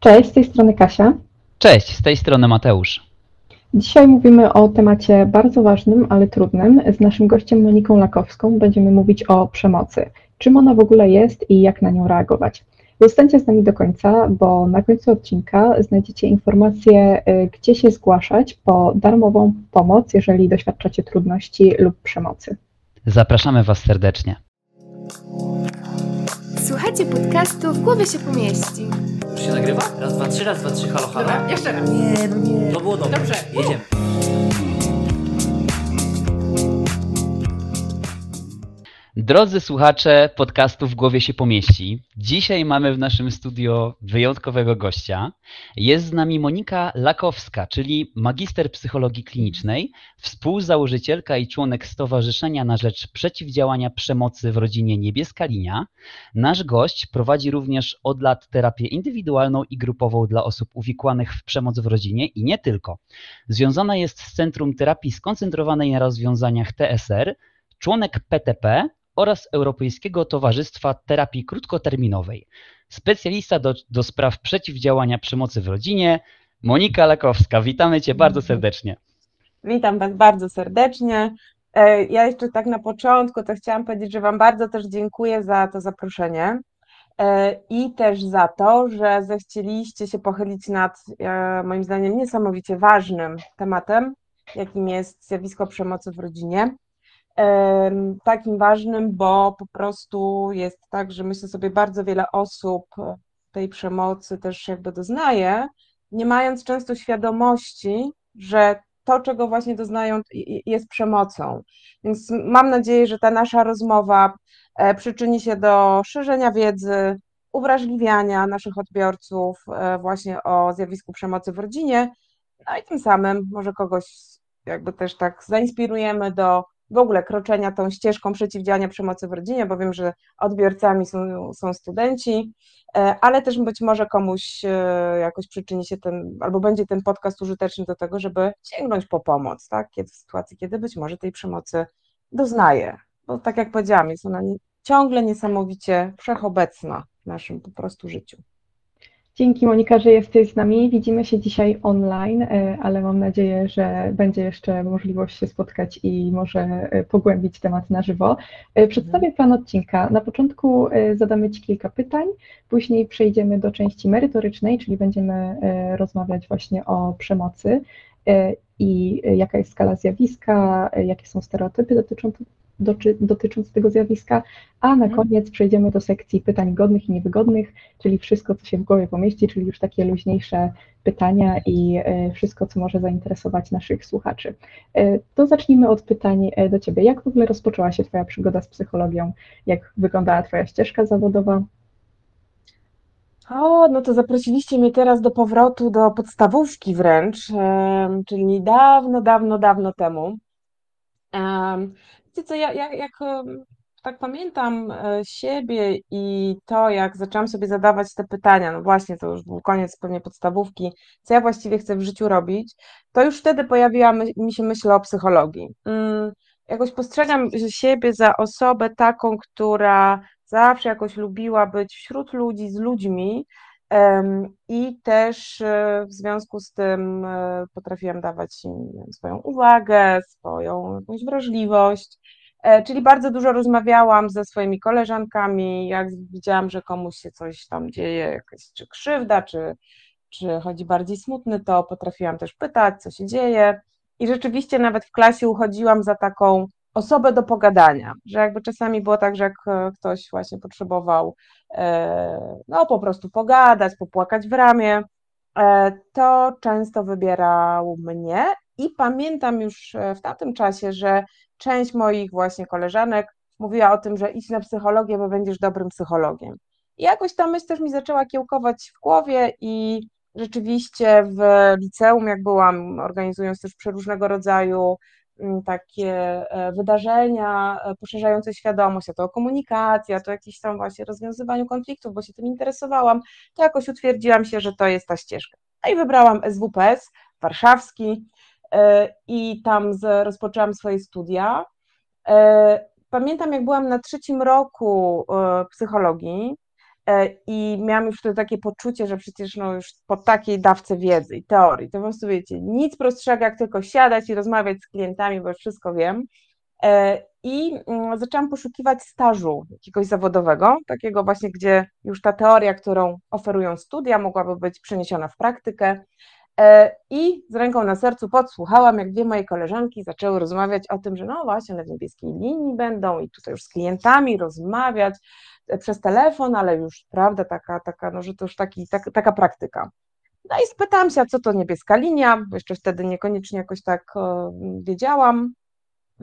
Cześć, z tej strony Kasia. Cześć, z tej strony Mateusz. Dzisiaj mówimy o temacie bardzo ważnym, ale trudnym. Z naszym gościem Moniką Lakowską będziemy mówić o przemocy. Czym ona w ogóle jest i jak na nią reagować. Zostańcie z nami do końca, bo na końcu odcinka znajdziecie informacje, y, gdzie się zgłaszać po darmową pomoc, jeżeli doświadczacie trudności lub przemocy. Zapraszamy Was serdecznie. Słuchajcie podcastu W głowie się pomieści. Już się nagrywa? Raz, dwa, trzy, raz, dwa, trzy, halo, halo. Dobra, jeszcze raz. Nie, no nie. To było dobre. Dobrze. Jedziemy. Drodzy słuchacze podcastu W głowie się pomieści, dzisiaj mamy w naszym studio wyjątkowego gościa. Jest z nami Monika Lakowska, czyli magister psychologii klinicznej, współzałożycielka i członek Stowarzyszenia na rzecz przeciwdziałania przemocy w rodzinie Niebieska Linia. Nasz gość prowadzi również od lat terapię indywidualną i grupową dla osób uwikłanych w przemoc w rodzinie i nie tylko. Związana jest z Centrum Terapii Skoncentrowanej na Rozwiązaniach TSR, członek PTP oraz Europejskiego Towarzystwa Terapii Krótkoterminowej. Specjalista do, do spraw przeciwdziałania przemocy w rodzinie, Monika Lakowska. Witamy Cię bardzo serdecznie. Witam Was bardzo serdecznie. E, Ja jeszcze tak na początku to chciałam powiedzieć, że Wam bardzo też dziękuję za to zaproszenie e, i też za to, że zechcieliście się pochylić nad e, moim zdaniem niesamowicie ważnym tematem, jakim jest zjawisko przemocy w rodzinie. Takim ważnym, bo po prostu jest tak, że myślę sobie bardzo wiele osób tej przemocy też jakby doznaje, nie mając często świadomości, że to, czego właśnie doznają, jest przemocą. Więc mam nadzieję, że ta nasza rozmowa e, przyczyni się do szerzenia wiedzy, uwrażliwiania naszych odbiorców e, właśnie o zjawisku przemocy w rodzinie, no i tym samym może kogoś jakby też tak zainspirujemy do w ogóle kroczenia tą ścieżką przeciwdziałania przemocy w rodzinie, bo wiem, że odbiorcami są, są studenci, e, ale też być może komuś e, jakoś przyczyni się ten, albo będzie ten podcast użyteczny do tego, żeby sięgnąć po pomoc, tak? Kiedy, w sytuacji, kiedy być może tej przemocy doznaje. Bo tak jak powiedziałam, jest ona ciągle niesamowicie wszechobecna w naszym po prostu życiu. Dzięki Monika, że jesteś z nami. Widzimy się dzisiaj online, e, ale mam nadzieję, że będzie jeszcze możliwość się spotkać i może e, pogłębić temat na żywo. E, Przedstawię plan odcinka. Na początku zadamy Ci kilka pytań, później przejdziemy do części merytorycznej, czyli będziemy rozmawiać właśnie o przemocy i jaka jest skala zjawiska, jakie są stereotypy dotyczące, doczy, dotyczące tego zjawiska, a na Mhm. koniec przejdziemy do sekcji pytań godnych i niewygodnych, czyli wszystko, co się w głowie pomieści, czyli już takie luźniejsze pytania i e, wszystko, co może zainteresować naszych słuchaczy. E, To zacznijmy od pytań e, do Ciebie. Jak w ogóle rozpoczęła się Twoja przygoda z psychologią? Jak wyglądała Twoja ścieżka zawodowa? O, no to zaprosiliście mnie teraz do powrotu do podstawówki wręcz, czyli dawno, dawno, dawno temu. Wiecie co, ja, ja jak tak pamiętam e, siebie i to, jak zaczęłam sobie zadawać te pytania, no właśnie, to już był koniec pewnie podstawówki, co ja właściwie chcę w życiu robić, to już wtedy pojawiła mi się myśl o psychologii. Mm, Jakoś postrzegam siebie za osobę taką, która zawsze jakoś lubiła być wśród ludzi, z ludźmi, I też e, w związku z tym e, potrafiłam dawać im swoją uwagę, swoją jakąś wrażliwość. E, Czyli bardzo dużo rozmawiałam ze swoimi koleżankami, jak widziałam, że komuś się coś tam dzieje, jakaś czy krzywda, czy, czy chodzi bardziej smutny, to potrafiłam też pytać, co się dzieje. I rzeczywiście nawet w klasie uchodziłam za taką osobę do pogadania, że jakby czasami było tak, że jak e, ktoś właśnie potrzebował e, no po prostu pogadać, popłakać w ramię, e, to często wybierał mnie i pamiętam już w tamtym czasie, że część moich właśnie koleżanek mówiła o tym, że idź na psychologię, bo będziesz dobrym psychologiem. I jakoś ta myśl też mi zaczęła kiełkować w głowie i rzeczywiście w liceum, jak byłam, organizując też przeróżnego rodzaju takie e, wydarzenia e, poszerzające świadomość, a to komunikacja, to jakieś tam właśnie rozwiązywaniu konfliktów, bo się tym interesowałam, to jakoś utwierdziłam się, że to jest ta ścieżka. No i wybrałam SWPS warszawski e, i tam rozpoczęłam swoje studia. Pamiętam, jak byłam na trzecim roku psychologii, I miałam już wtedy takie poczucie, że przecież no już po takiej dawce wiedzy i teorii, to po prostu wiecie, nic prostszego jak tylko siadać i rozmawiać z klientami, bo już wszystko wiem. E, I mm, zaczęłam poszukiwać stażu jakiegoś zawodowego, takiego właśnie, gdzie już ta teoria, którą oferują studia, mogłaby być przeniesiona w praktykę. E, I z ręką na sercu podsłuchałam, jak dwie moje koleżanki zaczęły rozmawiać o tym, że no właśnie, w niebieskiej linii będą i tutaj już z klientami rozmawiać e, przez telefon, ale już, prawda, taka, taka no, że to już taki, tak, taka praktyka. No i spytałam się, co to niebieska linia, bo jeszcze wtedy niekoniecznie jakoś tak wiedziałam.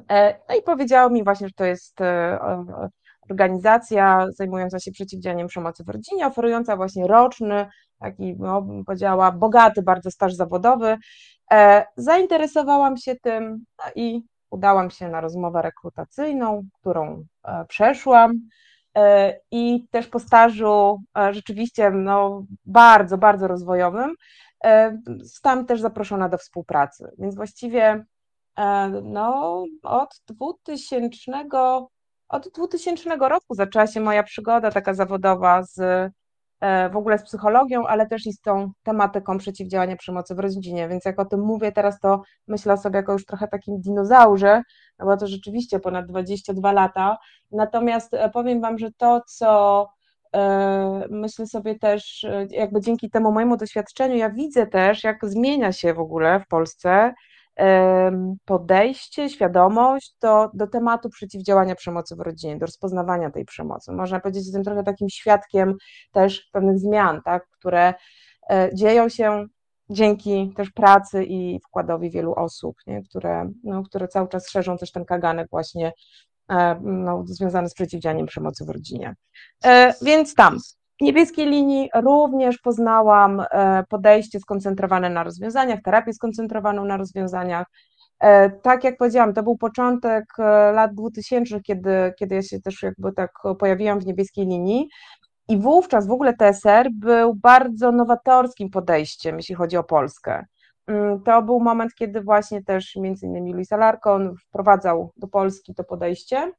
E, no i powiedział mi właśnie, że to jest organizacja zajmująca się przeciwdziałaniem przemocy w rodzinie, oferująca właśnie roczny, taki, no, bym powiedziała, bogaty bardzo staż zawodowy. E, zainteresowałam się tym no i udałam się na rozmowę rekrutacyjną, którą e, przeszłam. E, I też po stażu rzeczywiście no, bardzo, bardzo rozwojowym, zostałam też zaproszona do współpracy. Więc właściwie no, od 2000 od 2000 roku zaczęła się moja przygoda taka zawodowa z w ogóle z psychologią, ale też i z tą tematyką przeciwdziałania przemocy w rodzinie, więc jak o tym mówię teraz, to myślę sobie jako już trochę takim dinozaurze, no bo to rzeczywiście ponad 22 lata, natomiast e, powiem Wam, że to, co e, myślę sobie też, jakby dzięki temu mojemu doświadczeniu, ja widzę też, jak zmienia się w ogóle w Polsce podejście, świadomość do, do tematu przeciwdziałania przemocy w rodzinie, do rozpoznawania tej przemocy. Można powiedzieć, że jestem trochę takim świadkiem też pewnych zmian, tak, które e, dzieją się dzięki też pracy i wkładowi wielu osób, nie, które, no, które cały czas szerzą też ten kaganek właśnie e, no, związany z przeciwdziałaniem przemocy w rodzinie. E, więc tam w niebieskiej linii również poznałam e, podejście skoncentrowane na rozwiązaniach, terapię skoncentrowaną na rozwiązaniach. E, tak jak powiedziałam, to był początek e, lat 2000, kiedy, kiedy ja się też jakby tak pojawiłam w niebieskiej linii. I wówczas w ogóle TSR był bardzo nowatorskim podejściem, jeśli chodzi o Polskę. Mm, to był moment, kiedy właśnie też między innymi Luis Alarcon wprowadzał do Polski to podejście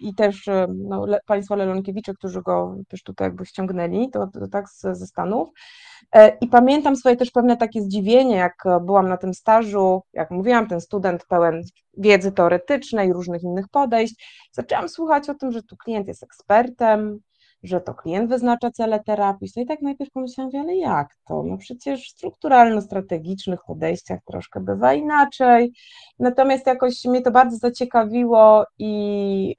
i też e, no, le, państwo Lelonkiewicze, którzy go też tutaj jakby ściągnęli, to, to tak z, ze Stanów. E, I pamiętam swoje też pewne takie zdziwienie, jak byłam na tym stażu, jak mówiłam, ten student pełen wiedzy teoretycznej, różnych innych podejść. Zaczęłam słuchać o tym, że tu klient jest ekspertem, że to klient wyznacza cele terapii. No i tak najpierw pomyślałam, ale jak to? No przecież w strukturalno-strategicznych podejściach troszkę bywa inaczej. Natomiast jakoś mnie to bardzo zaciekawiło i,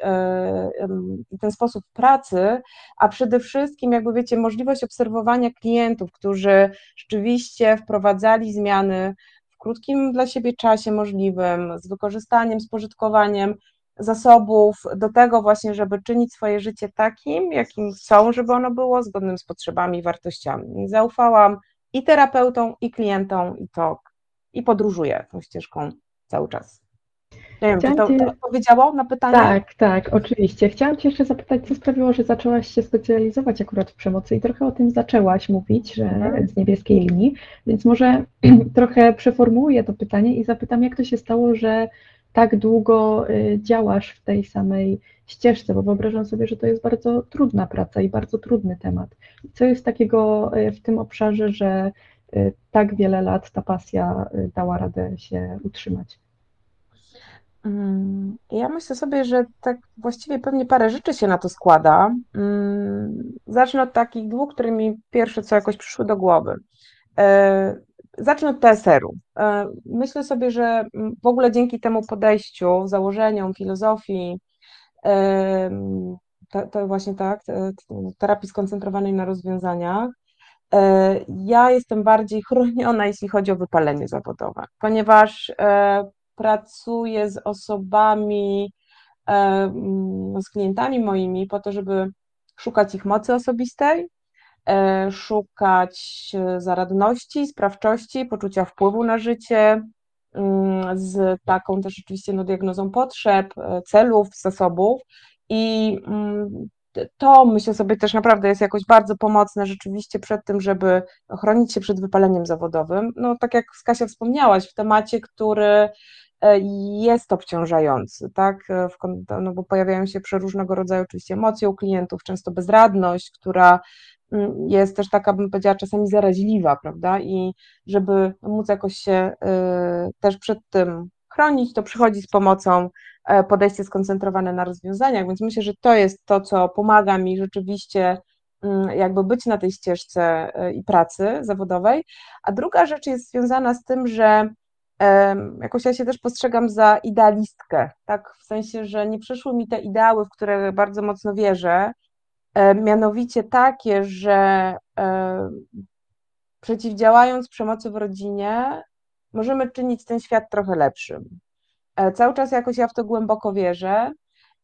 yy, ten sposób pracy, a przede wszystkim, jakby wiecie, możliwość obserwowania klientów, którzy rzeczywiście wprowadzali zmiany w krótkim dla siebie czasie możliwym, z wykorzystaniem, spożytkowaniem zasobów do tego właśnie, żeby czynić swoje życie takim, jakim chcą, żeby ono było, zgodnym z potrzebami i wartościami. Zaufałam i terapeutom, i klientom, i to, i podróżuję tą ścieżką cały czas. Nie wiem, czy to, to odpowiedziało na pytanie? Tak, tak, oczywiście. Chciałam Cię jeszcze zapytać, co sprawiło, że zaczęłaś się specjalizować akurat w przemocy i trochę o tym zaczęłaś mówić, że mhm. z niebieskiej linii, więc może trochę przeformułuję to pytanie i zapytam, jak to się stało, że tak długo y, działasz w tej samej ścieżce, bo wyobrażam sobie, że to jest bardzo trudna praca i bardzo trudny temat. Co jest takiego y, w tym obszarze, że y, tak wiele lat ta pasja dała radę się utrzymać? Mm, ja myślę sobie, że tak właściwie pewnie parę rzeczy się na to składa. Mm, zacznę od takich dwóch, które mi pierwsze co jakoś przyszły do głowy. Zacznę od TSR-u. E, myślę sobie, że w ogóle dzięki temu podejściu, założeniom, filozofii, to, to właśnie tak, terapii skoncentrowanej na rozwiązaniach, e, ja jestem bardziej chroniona, jeśli chodzi o wypalenie zawodowe, ponieważ e, pracuję z osobami, z klientami moimi po to, żeby szukać ich mocy osobistej, szukać e, zaradności, sprawczości, poczucia wpływu na życie, mm, z taką też oczywiście no, diagnozą potrzeb, e, celów, zasobów i mm, to myślę sobie też naprawdę jest jakoś bardzo pomocne rzeczywiście przed tym, żeby chronić się przed wypaleniem zawodowym. No tak jak Kasia wspomniałaś, w temacie, który e, jest obciążający, tak? No bo pojawiają się przeróżnego rodzaju oczywiście emocje u klientów, często bezradność, która jest też taka, bym powiedziała, czasami zaraźliwa, prawda? I żeby móc jakoś się też przed tym chronić, to przychodzi z pomocą podejście skoncentrowane na rozwiązaniach, więc myślę, że to jest to, co pomaga mi rzeczywiście Mm, jakby być na tej ścieżce e, i pracy zawodowej. A druga rzecz jest związana z tym, że jakoś ja się też postrzegam za idealistkę, tak, w sensie, że nie przyszły mi te ideały, w które bardzo mocno wierzę, e, mianowicie takie, że e, przeciwdziałając przemocy w rodzinie, możemy czynić ten świat trochę lepszym. Cały czas jakoś ja w to głęboko wierzę.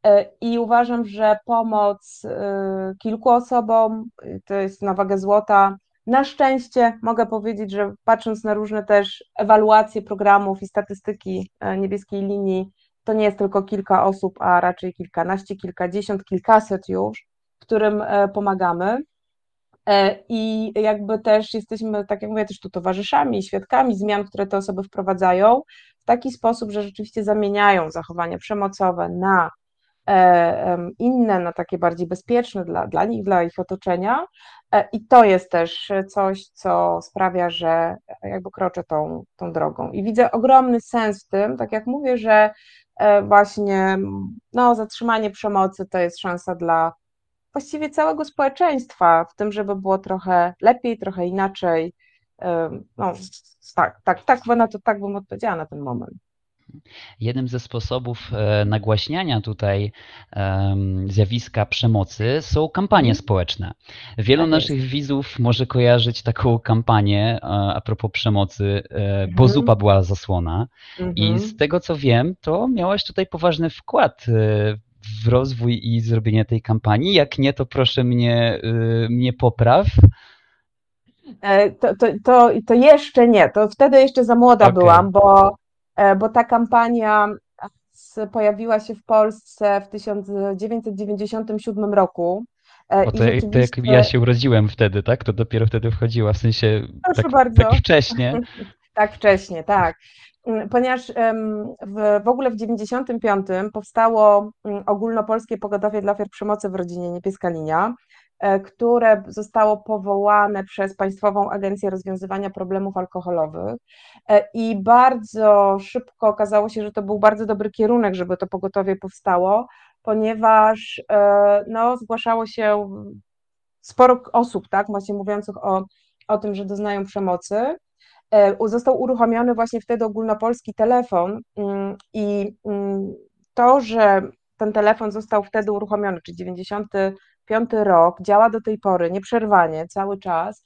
E, I uważam, że pomoc e, kilku osobom to jest na wagę złota. Na szczęście mogę powiedzieć, że patrząc na różne też ewaluacje programów i statystyki e, niebieskiej linii, to nie jest tylko kilka osób, a raczej kilkanaście, kilkadziesiąt, kilkaset już, którym pomagamy. I jakby też jesteśmy, tak jak mówię, też tu towarzyszami, świadkami zmian, które te osoby wprowadzają w taki sposób, że rzeczywiście zamieniają zachowania przemocowe na E, inne, na takie bardziej bezpieczne dla, dla nich, dla ich otoczenia. E, I to jest też coś, co sprawia, że jakby kroczę tą, tą drogą. I widzę ogromny sens w tym, tak jak mówię, że e, właśnie no, zatrzymanie przemocy to jest szansa dla właściwie całego społeczeństwa, w tym, żeby było trochę lepiej, trochę inaczej. No, tak, tak, tak, na to tak bym odpowiedziała na ten moment. Jednym ze sposobów e, nagłaśniania tutaj zjawiska przemocy są kampanie mhm. społeczne. Wielu tak naszych widzów może kojarzyć taką kampanię e, a propos przemocy, e, bo mhm. zupa była zasłona. I mhm. z tego co wiem, to miałaś tutaj poważny wkład w rozwój i zrobienie tej kampanii. Jak nie, to proszę mnie, mnie popraw. To, to, to, to jeszcze nie, to wtedy jeszcze za młoda okay. byłam, bo E, bo ta kampania pojawiła się w Polsce w 1997 roku. E, o, to, rzeczywiście... to jak ja się urodziłem wtedy, tak? To dopiero wtedy wchodziła, w sensie Proszę tak, bardzo. tak wcześnie. tak wcześnie, tak. Mm, ponieważ w, w ogóle w 95 powstało mm, ogólnopolskie pogotowie dla ofiar przemocy w rodzinie Niebieska Linia, E, które zostało powołane przez Państwową Agencję Rozwiązywania Problemów Alkoholowych e, i bardzo szybko okazało się, że to był bardzo dobry kierunek, żeby to pogotowie powstało, ponieważ e, no, zgłaszało się sporo osób, tak, właśnie mówiących o, o tym, że doznają przemocy. Został uruchomiony właśnie wtedy ogólnopolski telefon mm, i mm, to, że ten telefon został wtedy uruchomiony, czy 90 piąty rok, działa do tej pory nieprzerwanie, cały czas,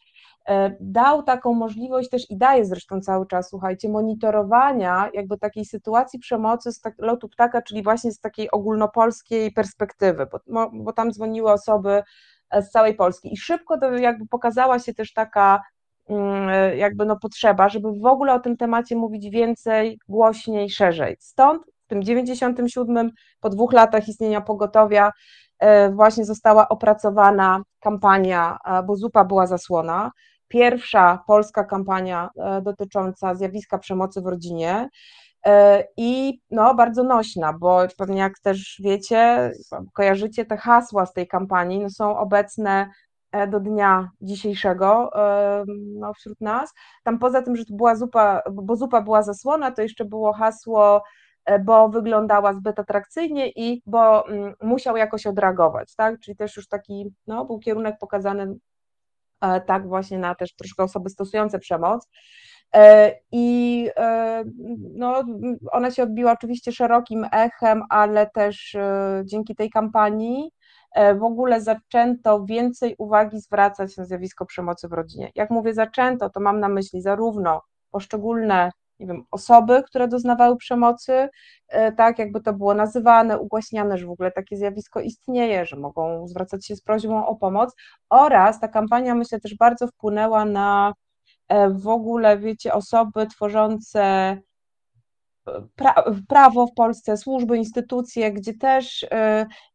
e, dał taką możliwość też i daje zresztą cały czas, słuchajcie, monitorowania jakby takiej sytuacji przemocy z tak, lotu ptaka, czyli właśnie z takiej ogólnopolskiej perspektywy, bo, bo tam dzwoniły osoby e, z całej Polski. I szybko to jakby pokazała się też taka e, jakby no potrzeba, żeby w ogóle o tym temacie mówić więcej, głośniej, szerzej. Stąd w tym 97, po dwóch latach istnienia pogotowia, E, właśnie została opracowana kampania, e, bo zupa była zasłona. Pierwsza polska kampania e, dotycząca zjawiska przemocy w rodzinie i no, bardzo nośna, bo pewnie jak też wiecie, kojarzycie te hasła z tej kampanii, no, są obecne do dnia dzisiejszego no, wśród nas. Tam poza tym, że to była zupa, bo zupa była zasłona, to jeszcze było hasło E, bo wyglądała zbyt atrakcyjnie i bo mm, musiał jakoś odreagować, tak? Czyli też już taki, no, był kierunek pokazany e, tak właśnie na też troszkę osoby stosujące przemoc. E, I no, ona się odbiła oczywiście szerokim echem, ale też dzięki tej kampanii w ogóle zaczęto więcej uwagi zwracać na zjawisko przemocy w rodzinie. Jak mówię zaczęto, to mam na myśli zarówno poszczególne nie wiem, osoby, które doznawały przemocy, e, tak jakby to było nazywane, ugłaśniane, że w ogóle takie zjawisko istnieje, że mogą zwracać się z prośbą o pomoc oraz ta kampania myślę też bardzo wpłynęła na e, w ogóle, wiecie, osoby tworzące e, pra prawo w Polsce, służby, instytucje, gdzie też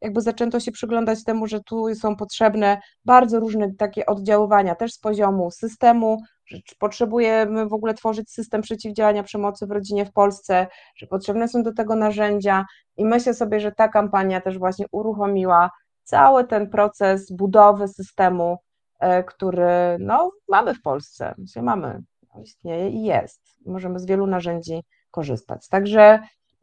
jakby zaczęto się przyglądać temu, że tu są potrzebne bardzo różne takie oddziaływania, też z poziomu systemu że potrzebujemy w ogóle tworzyć system przeciwdziałania przemocy w rodzinie w Polsce, że potrzebne są do tego narzędzia i myślę sobie, że ta kampania też właśnie uruchomiła cały ten proces budowy systemu, e, który no, mamy w Polsce, mamy, istnieje i jest. Możemy z wielu narzędzi korzystać. Także,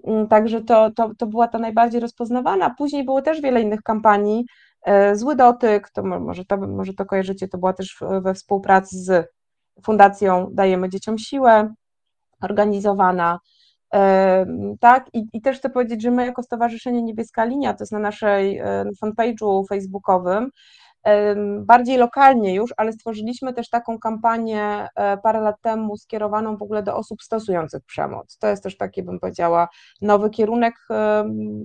mm, także to, to, to była ta najbardziej rozpoznawana. Później było też wiele innych kampanii. E, Zły dotyk, to może to, może to kojarzycie, to była też we współpracy z Fundacją Dajemy Dzieciom Siłę, organizowana. Tak, I, i też chcę powiedzieć, że my jako Stowarzyszenie Niebieska Linia, to jest na naszej fanpage'u facebookowym, bardziej lokalnie już, ale stworzyliśmy też taką kampanię e, parę lat temu skierowaną w ogóle do osób stosujących przemoc. To jest też taki, bym powiedziała, nowy kierunek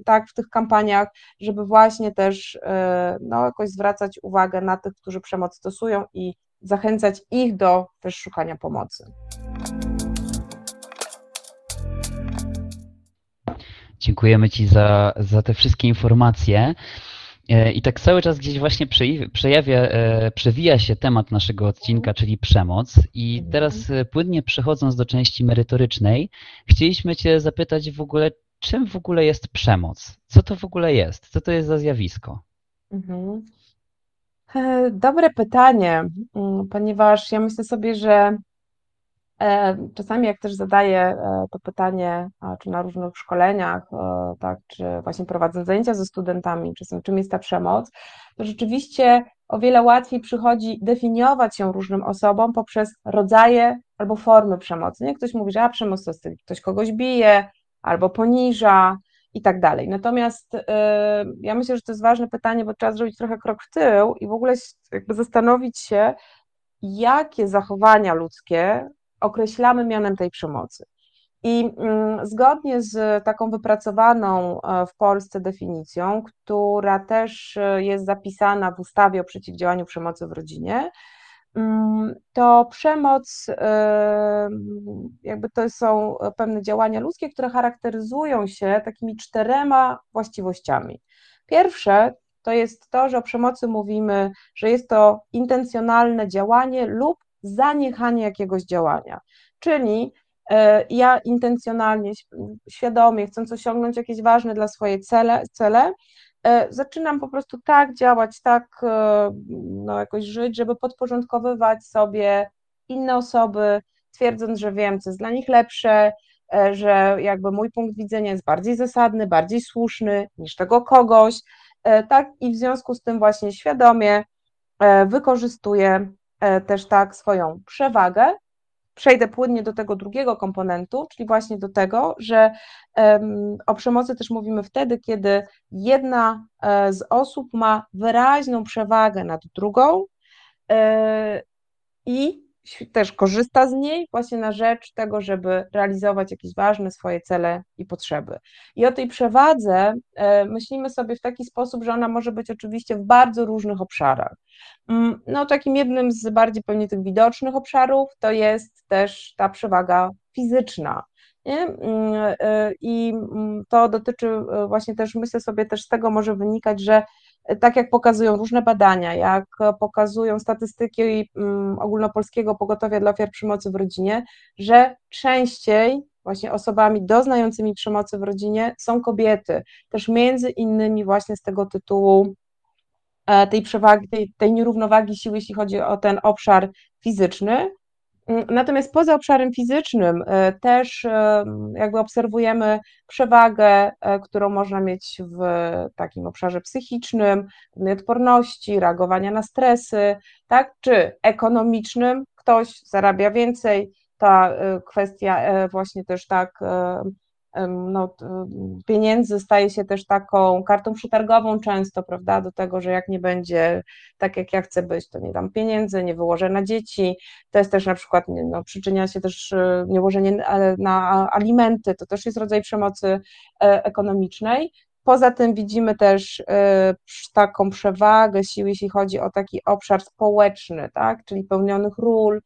tak, w tych kampaniach, żeby właśnie też e, no, jakoś zwracać uwagę na tych, którzy przemoc stosują i zachęcać ich do też szukania pomocy. Dziękujemy Ci za, za te wszystkie informacje. E, I tak cały czas gdzieś właśnie przejawia, e, przewija się temat naszego odcinka, czyli przemoc. I Mhm. teraz e, płynnie przechodząc do części merytorycznej, chcieliśmy Cię zapytać w ogóle, czym w ogóle jest przemoc? Co to w ogóle jest? Co to jest za zjawisko? Mhm. Dobre pytanie, mm, ponieważ ja myślę sobie, że czasami jak też zadaję e, to pytanie, czy na różnych szkoleniach, e, tak, czy właśnie prowadzę zajęcia ze studentami, czasem czym jest ta przemoc, to rzeczywiście o wiele łatwiej przychodzi definiować ją różnym osobom poprzez rodzaje albo formy przemocy. Nie ktoś mówi, że a przemoc to jest ktoś kogoś bije albo poniża i tak dalej. Natomiast ja myślę, że to jest ważne pytanie, bo trzeba zrobić trochę krok w tył i w ogóle jakby zastanowić się, jakie zachowania ludzkie określamy mianem tej przemocy. I mm, zgodnie z taką wypracowaną e, w Polsce definicją, która też e, jest zapisana w ustawie o przeciwdziałaniu przemocy w rodzinie, mm, to przemoc, e, jakby to są pewne działania ludzkie, które charakteryzują się takimi czterema właściwościami. Pierwsze to jest to, że o przemocy mówimy, że jest to intencjonalne działanie lub zaniechanie jakiegoś działania. Czyli e, ja intencjonalnie, świadomie, chcąc osiągnąć jakieś ważne dla swojej cele, cele e, zaczynam po prostu tak działać, tak e, no, jakoś żyć, żeby podporządkowywać sobie inne osoby, twierdząc, że wiem, co jest dla nich lepsze, że jakby mój punkt widzenia jest bardziej zasadny, bardziej słuszny niż tego kogoś, tak i w związku z tym właśnie świadomie wykorzystuję też tak swoją przewagę. Przejdę płynnie do tego drugiego komponentu, czyli właśnie do tego, że o przemocy też mówimy wtedy, kiedy jedna e, z osób ma wyraźną przewagę nad drugą e, i też korzysta z niej właśnie na rzecz tego, żeby realizować jakieś ważne swoje cele i potrzeby. I o tej przewadze e, myślimy sobie w taki sposób, że ona może być oczywiście w bardzo różnych obszarach. Mm, no, takim jednym z bardziej pewnie tych widocznych obszarów to jest też ta przewaga fizyczna. Nie? Mm, e, I mm, to dotyczy e, właśnie też, myślę sobie, też z tego może wynikać, że tak jak pokazują różne badania, jak pokazują statystyki mm, ogólnopolskiego pogotowia dla ofiar przemocy w rodzinie, że częściej właśnie osobami doznającymi przemocy w rodzinie są kobiety, też między innymi właśnie z tego tytułu e, tej przewagi, tej, tej nierównowagi siły, jeśli chodzi o ten obszar fizyczny, natomiast poza obszarem fizycznym e, też e, jakby obserwujemy przewagę, e, którą można mieć w takim obszarze psychicznym, odporności, reagowania na stresy, tak, czy ekonomicznym, ktoś zarabia więcej, ta kwestia właśnie też tak no, pieniędzy staje się też taką kartą przetargową często, prawda, do tego, że jak nie będzie tak, jak ja chcę być, to nie dam pieniędzy, nie wyłożę na dzieci, to jest też na przykład, no, przyczynia się też e, niełożenie na alimenty, to też jest rodzaj przemocy e, ekonomicznej. Poza tym widzimy też e, taką przewagę sił, jeśli chodzi o taki obszar społeczny, tak, czyli pełnionych ról,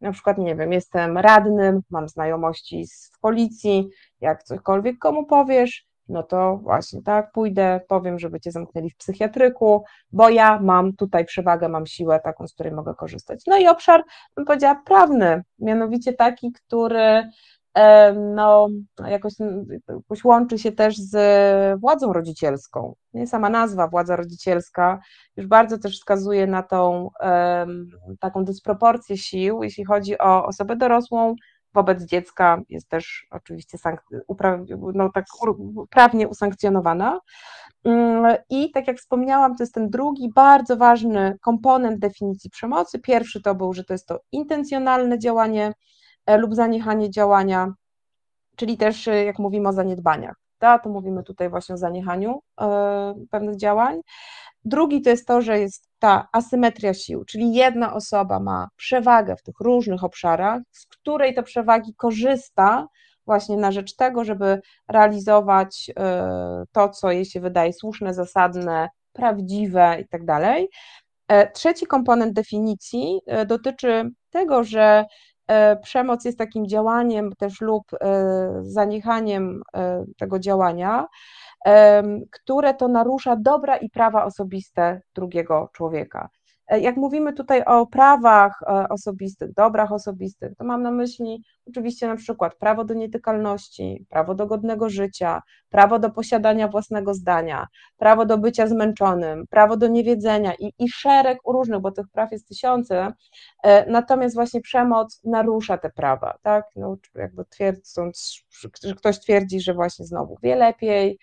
na przykład, nie wiem, jestem radnym, mam znajomości w policji, jak cokolwiek komu powiesz, no to właśnie tak, pójdę, powiem, żeby cię zamknęli w psychiatryku, bo ja mam tutaj przewagę, mam siłę taką, z której mogę korzystać. No i obszar, bym powiedziała, prawny, mianowicie taki, który no, jakoś, jakoś łączy się też z władzą rodzicielską. Nie sama nazwa władza rodzicielska już bardzo też wskazuje na tą taką dysproporcję sił, jeśli chodzi o osobę dorosłą, wobec dziecka jest też oczywiście no, tak prawnie usankcjonowana. Mm, I tak jak wspomniałam, to jest ten drugi bardzo ważny komponent definicji przemocy. Pierwszy to był, że to jest to intencjonalne działanie e, lub zaniechanie działania, czyli też e, jak mówimy o zaniedbaniach, to mówimy tutaj właśnie o zaniechaniu e, pewnych działań. Drugi to jest to, że jest ta asymetria sił, czyli jedna osoba ma przewagę w tych różnych obszarach, z której to przewagi korzysta właśnie na rzecz tego, żeby realizować e, to, co jej się wydaje słuszne, zasadne, prawdziwe i tak dalej. E, trzeci komponent definicji e, dotyczy tego, że przemoc jest takim działaniem też lub zaniechaniem tego działania, które to narusza dobra i prawa osobiste drugiego człowieka. E, jak mówimy tutaj o prawach e, osobistych, dobrach osobistych, to mam na myśli oczywiście na przykład prawo do nietykalności, prawo do godnego życia, prawo do posiadania własnego zdania, prawo do bycia zmęczonym, prawo do niewiedzenia i, i szereg różnych, bo tych praw jest tysiące, e, natomiast właśnie przemoc narusza te prawa, tak, no, jakby twierdząc, że ktoś twierdzi, że właśnie znowu wie lepiej,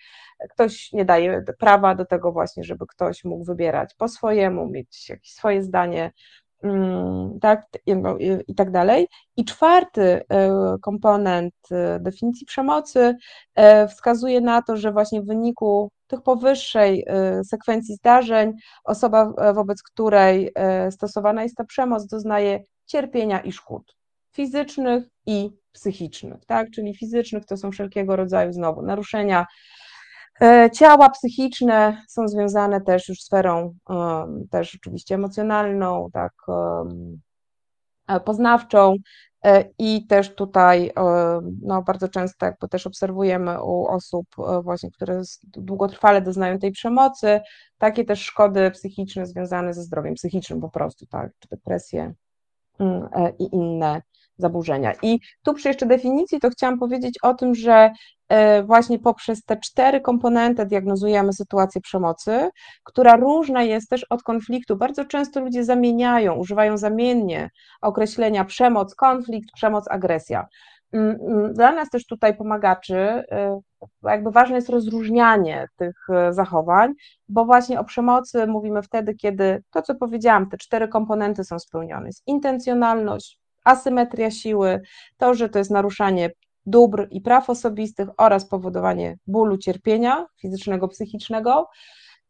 ktoś nie daje prawa do tego właśnie, żeby ktoś mógł wybierać po swojemu, mieć jakieś swoje zdanie, tak, i tak dalej. I czwarty e, komponent e, definicji przemocy e, wskazuje na to, że właśnie w wyniku tych powyższej sekwencji zdarzeń osoba, wobec której stosowana jest ta przemoc, doznaje cierpienia i szkód fizycznych i psychicznych, tak? Czyli fizycznych to są wszelkiego rodzaju znowu naruszenia ciała psychiczne są związane też już sferą też oczywiście emocjonalną, tak, e, poznawczą e, i też tutaj no, bardzo często jakby też obserwujemy u osób właśnie, które długotrwale doznają tej przemocy, takie też szkody psychiczne związane ze zdrowiem psychicznym po prostu, tak, czy depresje mm, i inne zaburzenia. I tu przy jeszcze definicji to chciałam powiedzieć o tym, że e, właśnie poprzez te cztery komponenty diagnozujemy sytuację przemocy, która różna jest też od konfliktu. Bardzo często ludzie zamieniają, używają zamiennie określenia przemoc, konflikt, przemoc, agresja. Mm, mm, dla nas też tutaj pomagaczy, e, jakby ważne jest rozróżnianie tych e, zachowań, bo właśnie o przemocy mówimy wtedy, kiedy to, co powiedziałam, te cztery komponenty są spełnione. Jest intencjonalność, asymetria siły, to, że to jest naruszanie dóbr i praw osobistych oraz powodowanie bólu, cierpienia fizycznego, psychicznego.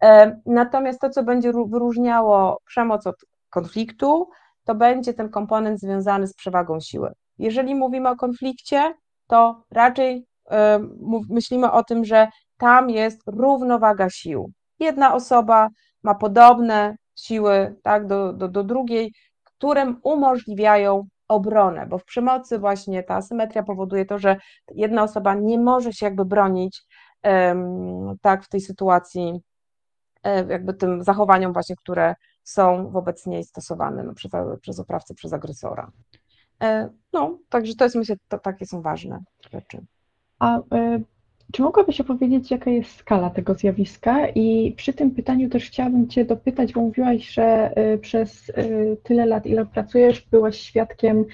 E, natomiast to, co będzie wyróżniało przemoc od konfliktu, to będzie ten komponent związany z przewagą siły. Jeżeli mówimy o konflikcie, to raczej e, myślimy o tym, że tam jest równowaga sił. Jedna osoba ma podobne siły tak, do, do, do drugiej, które umożliwiają obronę, bo w przemocy właśnie ta asymetria powoduje to, że jedna osoba nie może się jakby bronić tak w tej sytuacji, e, jakby tym zachowaniom właśnie, które są wobec niej stosowane no, przez, przez oprawcę, przez agresora. E, no, także to jest myślę, to takie są ważne rzeczy. A e, czy mogłabyś opowiedzieć, jaka jest skala tego zjawiska? I przy tym pytaniu też chciałabym Cię dopytać, bo mówiłaś, że y, przez y, tyle lat, ile pracujesz, byłaś świadkiem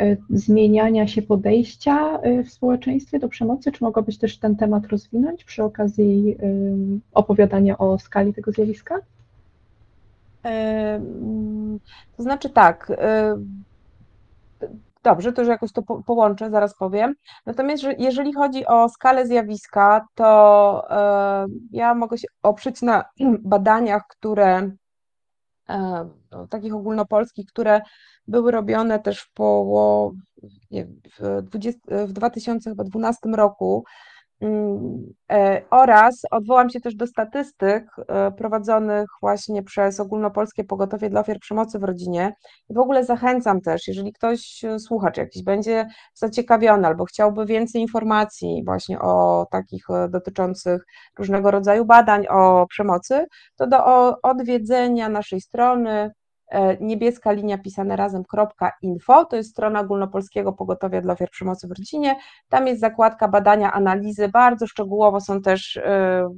y, zmieniania się podejścia w społeczeństwie do przemocy. Czy mogłabyś też ten temat rozwinąć przy okazji opowiadania o skali tego zjawiska? To znaczy tak, Dobrze, to już jakoś to po, połączę, zaraz powiem. Natomiast jeżeli chodzi o skalę zjawiska, to e, ja mogę się oprzeć na badaniach, które e, no, takich ogólnopolskich, które były robione też w, połowie, w, 20, w 2012 roku oraz odwołam się też do statystyk e, prowadzonych właśnie przez Ogólnopolskie Pogotowie dla Ofiar Przemocy w Rodzinie. W ogóle zachęcam też, jeżeli ktoś e, słuchacz jakiś będzie zaciekawiony albo chciałby więcej informacji właśnie o takich dotyczących różnego rodzaju badań o przemocy, to do odwiedzenia naszej strony E, niebieska linia pisane razem.info, to jest strona ogólnopolskiego pogotowia dla ofiar przemocy w rodzinie, tam jest zakładka badania, analizy, bardzo szczegółowo są też e,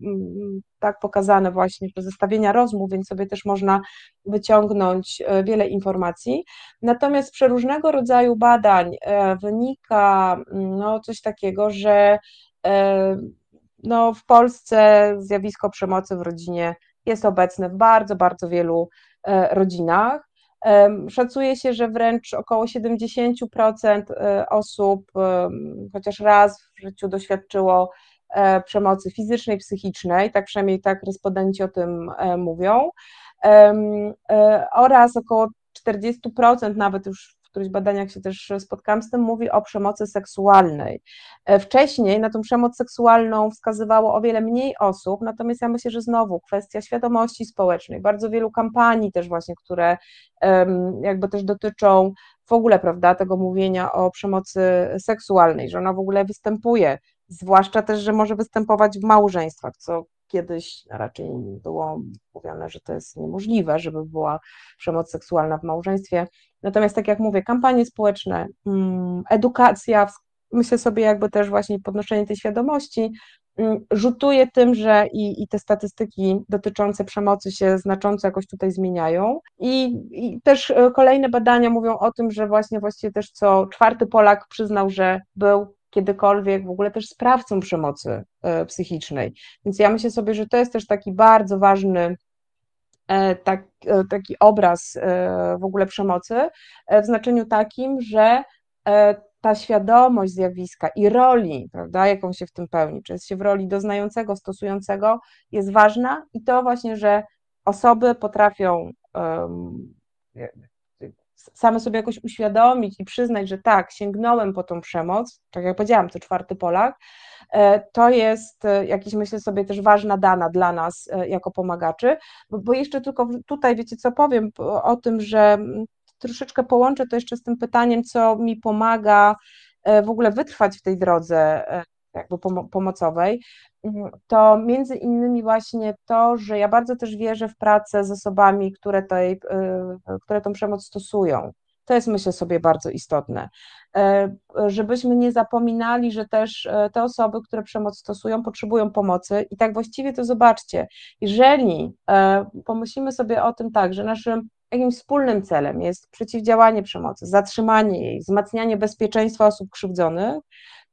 tak pokazane właśnie zestawienia rozmów, więc sobie też można wyciągnąć e, wiele informacji. Natomiast z przeróżnego rodzaju badań wynika no, coś takiego, że no, w Polsce zjawisko przemocy w rodzinie jest obecne w bardzo, bardzo wielu E, rodzinach. Szacuje się, że wręcz około 70% e, osób chociaż raz w życiu doświadczyło e, przemocy fizycznej, psychicznej, tak przynajmniej tak respondenci o tym mówią, oraz około 40% nawet już którychś badaniach się też spotkałam z tym, mówi o przemocy seksualnej. E, wcześniej na tą przemoc seksualną wskazywało o wiele mniej osób, natomiast ja myślę, że znowu kwestia świadomości społecznej, bardzo wielu kampanii też właśnie, które jakby też dotyczą w ogóle, prawda, tego mówienia o przemocy seksualnej, że ona w ogóle występuje, zwłaszcza też, że może występować w małżeństwach, co kiedyś raczej było mówione, że to jest niemożliwe, żeby była przemoc seksualna w małżeństwie. Natomiast tak jak mówię, kampanie społeczne, mm, edukacja, myślę sobie jakby też właśnie podnoszenie tej świadomości, mm, rzutuje tym, że i, i te statystyki dotyczące przemocy się znacząco jakoś tutaj zmieniają. I, I, też e, kolejne badania mówią o tym, że właśnie właściwie też co czwarty Polak przyznał, że był kiedykolwiek w ogóle też sprawcą przemocy e, psychicznej. Więc ja myślę sobie, że to jest też taki bardzo ważny e, tak, e, taki obraz w ogóle przemocy, w znaczeniu takim, że ta świadomość zjawiska i roli, prawda, jaką się w tym pełni, czy jest się w roli doznającego, stosującego, jest ważna i to właśnie, że osoby potrafią same sobie jakoś uświadomić i przyznać, że tak, sięgnąłem po tą przemoc, tak jak powiedziałam, to czwarty Polak, e, to jest e, jakiś, myślę sobie, też ważna dana dla nas e, jako pomagaczy, bo, bo jeszcze tylko tutaj, wiecie co powiem o tym, że troszeczkę połączę to jeszcze z tym pytaniem, co mi pomaga w ogóle wytrwać w tej drodze jakby pomocowej, mm, to między innymi właśnie to, że ja bardzo też wierzę w pracę z osobami, które, tej, y, które tą przemoc stosują. To jest myślę sobie bardzo istotne, e, żebyśmy nie zapominali, że też e, te osoby, które przemoc stosują, potrzebują pomocy. I tak właściwie to zobaczcie, jeżeli e, pomyślimy sobie o tym tak, że naszym jakimś wspólnym celem jest przeciwdziałanie przemocy, zatrzymanie jej, wzmacnianie bezpieczeństwa osób krzywdzonych,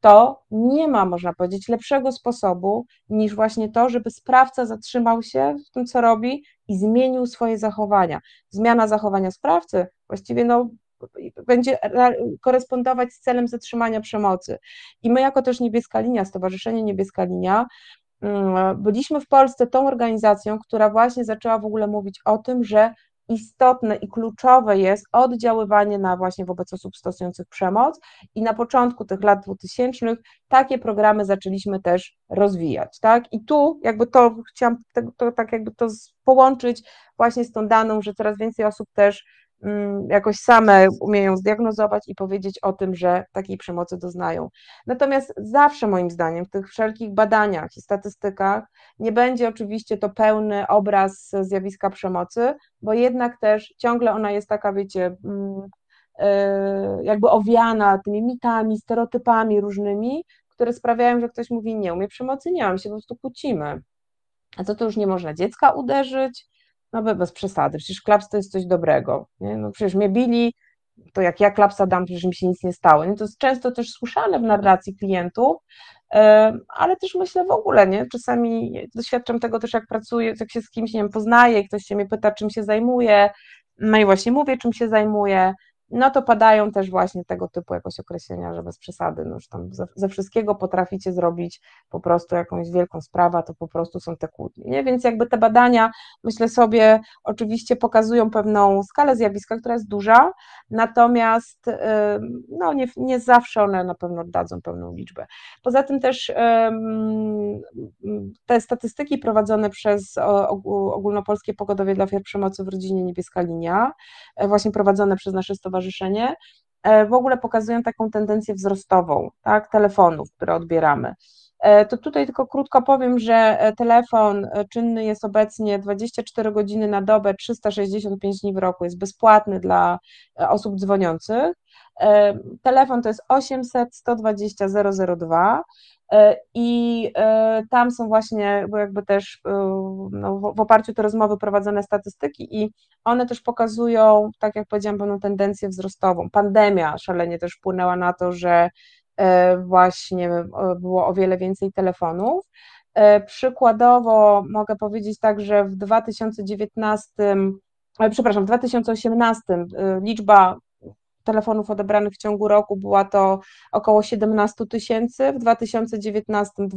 to nie ma, można powiedzieć, lepszego sposobu niż właśnie to, żeby sprawca zatrzymał się w tym, co robi i zmienił swoje zachowania. Zmiana zachowania sprawcy właściwie no, będzie korespondować z celem zatrzymania przemocy. I my, jako też Niebieska Linia, Stowarzyszenie Niebieska Linia, mm, byliśmy w Polsce tą organizacją, która właśnie zaczęła w ogóle mówić o tym, że istotne i kluczowe jest oddziaływanie na właśnie wobec osób stosujących przemoc i na początku tych lat 2000 takie programy zaczęliśmy też rozwijać, tak? I tu jakby to chciałam to, to tak jakby to połączyć właśnie z tą daną, że coraz więcej osób też jakoś same umieją zdiagnozować i powiedzieć o tym, że takiej przemocy doznają. Natomiast zawsze moim zdaniem w tych wszelkich badaniach i statystykach nie będzie oczywiście to pełny obraz zjawiska przemocy, bo jednak też ciągle ona jest taka, wiecie, mm, e, jakby owiana tymi mitami, stereotypami różnymi, które sprawiają, że ktoś mówi, nie umie przemocy, nie mam się po prostu kłócimy. A to to już nie można dziecka uderzyć, no bez przesady, przecież klaps to jest coś dobrego, nie? no przecież mnie bili, to jak ja klapsa dam, przecież mi się nic nie stało, nie? to jest często też słyszane w narracji klientów, ale też myślę w ogóle, nie, czasami doświadczam tego też jak pracuję, jak się z kimś, nie wiem, poznaję, ktoś się mnie pyta, czym się zajmuje, no i właśnie mówię, czym się zajmuję, no to padają też właśnie tego typu jakoś określenia, że bez przesady, no tam ze, ze wszystkiego potraficie zrobić po prostu jakąś wielką sprawę, to po prostu są te kłótnie, nie? Więc jakby te badania, myślę sobie, oczywiście pokazują pewną skalę zjawiska, która jest duża, natomiast no nie, nie zawsze one na pewno dadzą pełną liczbę. Poza tym też te statystyki prowadzone przez Ogólnopolskie Pogodowie dla Ofiar Przemocy w Rodzinie Niebieska Linia, e, właśnie prowadzone przez nasze stowarzyszenie, e, w ogóle pokazują taką tendencję wzrostową, tak, telefonów, które odbieramy. E, to tutaj tylko krótko powiem, że telefon czynny jest obecnie 24 godziny na dobę, 365 dni w roku, jest bezpłatny dla osób dzwoniących. Telefon to jest 800 120 002. E, I e, tam są właśnie jakby też e, no, w oparciu o te rozmowy prowadzone statystyki i one też pokazują, tak jak powiedziałam, pewną tendencję wzrostową. Pandemia szalenie też wpłynęła na to, że właśnie było o wiele więcej telefonów. Przykładowo mogę powiedzieć tak, że w 2019, przepraszam, w 2018 liczba telefonów odebranych w ciągu roku była to około 17 tysięcy, w 2019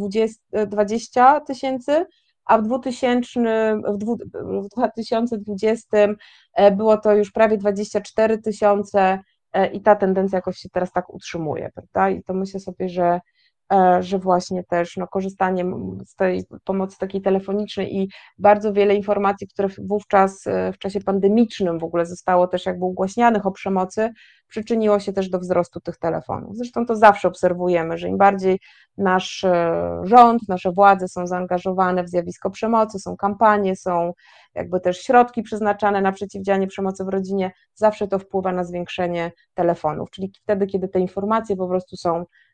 20 tysięcy, a w, 2000, w 2020 e, było to już prawie 24 tysiące e, i ta tendencja jakoś się teraz tak utrzymuje, prawda? I to myślę sobie, że E, że właśnie też no, korzystanie z tej pomocy takiej telefonicznej i bardzo wiele informacji, które wówczas e, w czasie pandemicznym w ogóle zostało też jakby ugłaśnianych o przemocy, przyczyniło się też do wzrostu tych telefonów. Zresztą to zawsze obserwujemy, że im bardziej nasz e, rząd, nasze władze są zaangażowane w zjawisko przemocy, są kampanie, są jakby też środki przeznaczane na przeciwdziałanie przemocy w rodzinie, zawsze to wpływa na zwiększenie telefonów, czyli wtedy, kiedy te informacje po prostu są E,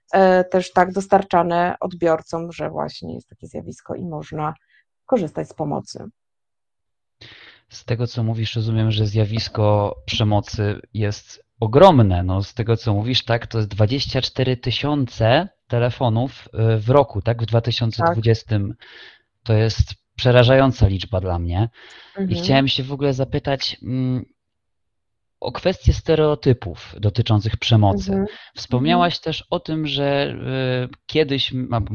też tak dostarczane odbiorcom, że właśnie jest takie zjawisko i można korzystać z pomocy. Z tego, co mówisz, rozumiem, że zjawisko przemocy jest ogromne. No, z tego, co mówisz, tak, to jest 24 tysiące telefonów e, w roku, tak, w 2020. Tak. To jest przerażająca liczba dla mnie. Mhm. I chciałem się w ogóle zapytać, mm, o kwestię stereotypów dotyczących przemocy. Mhm. Wspomniałaś mhm. też o tym, że y, kiedyś,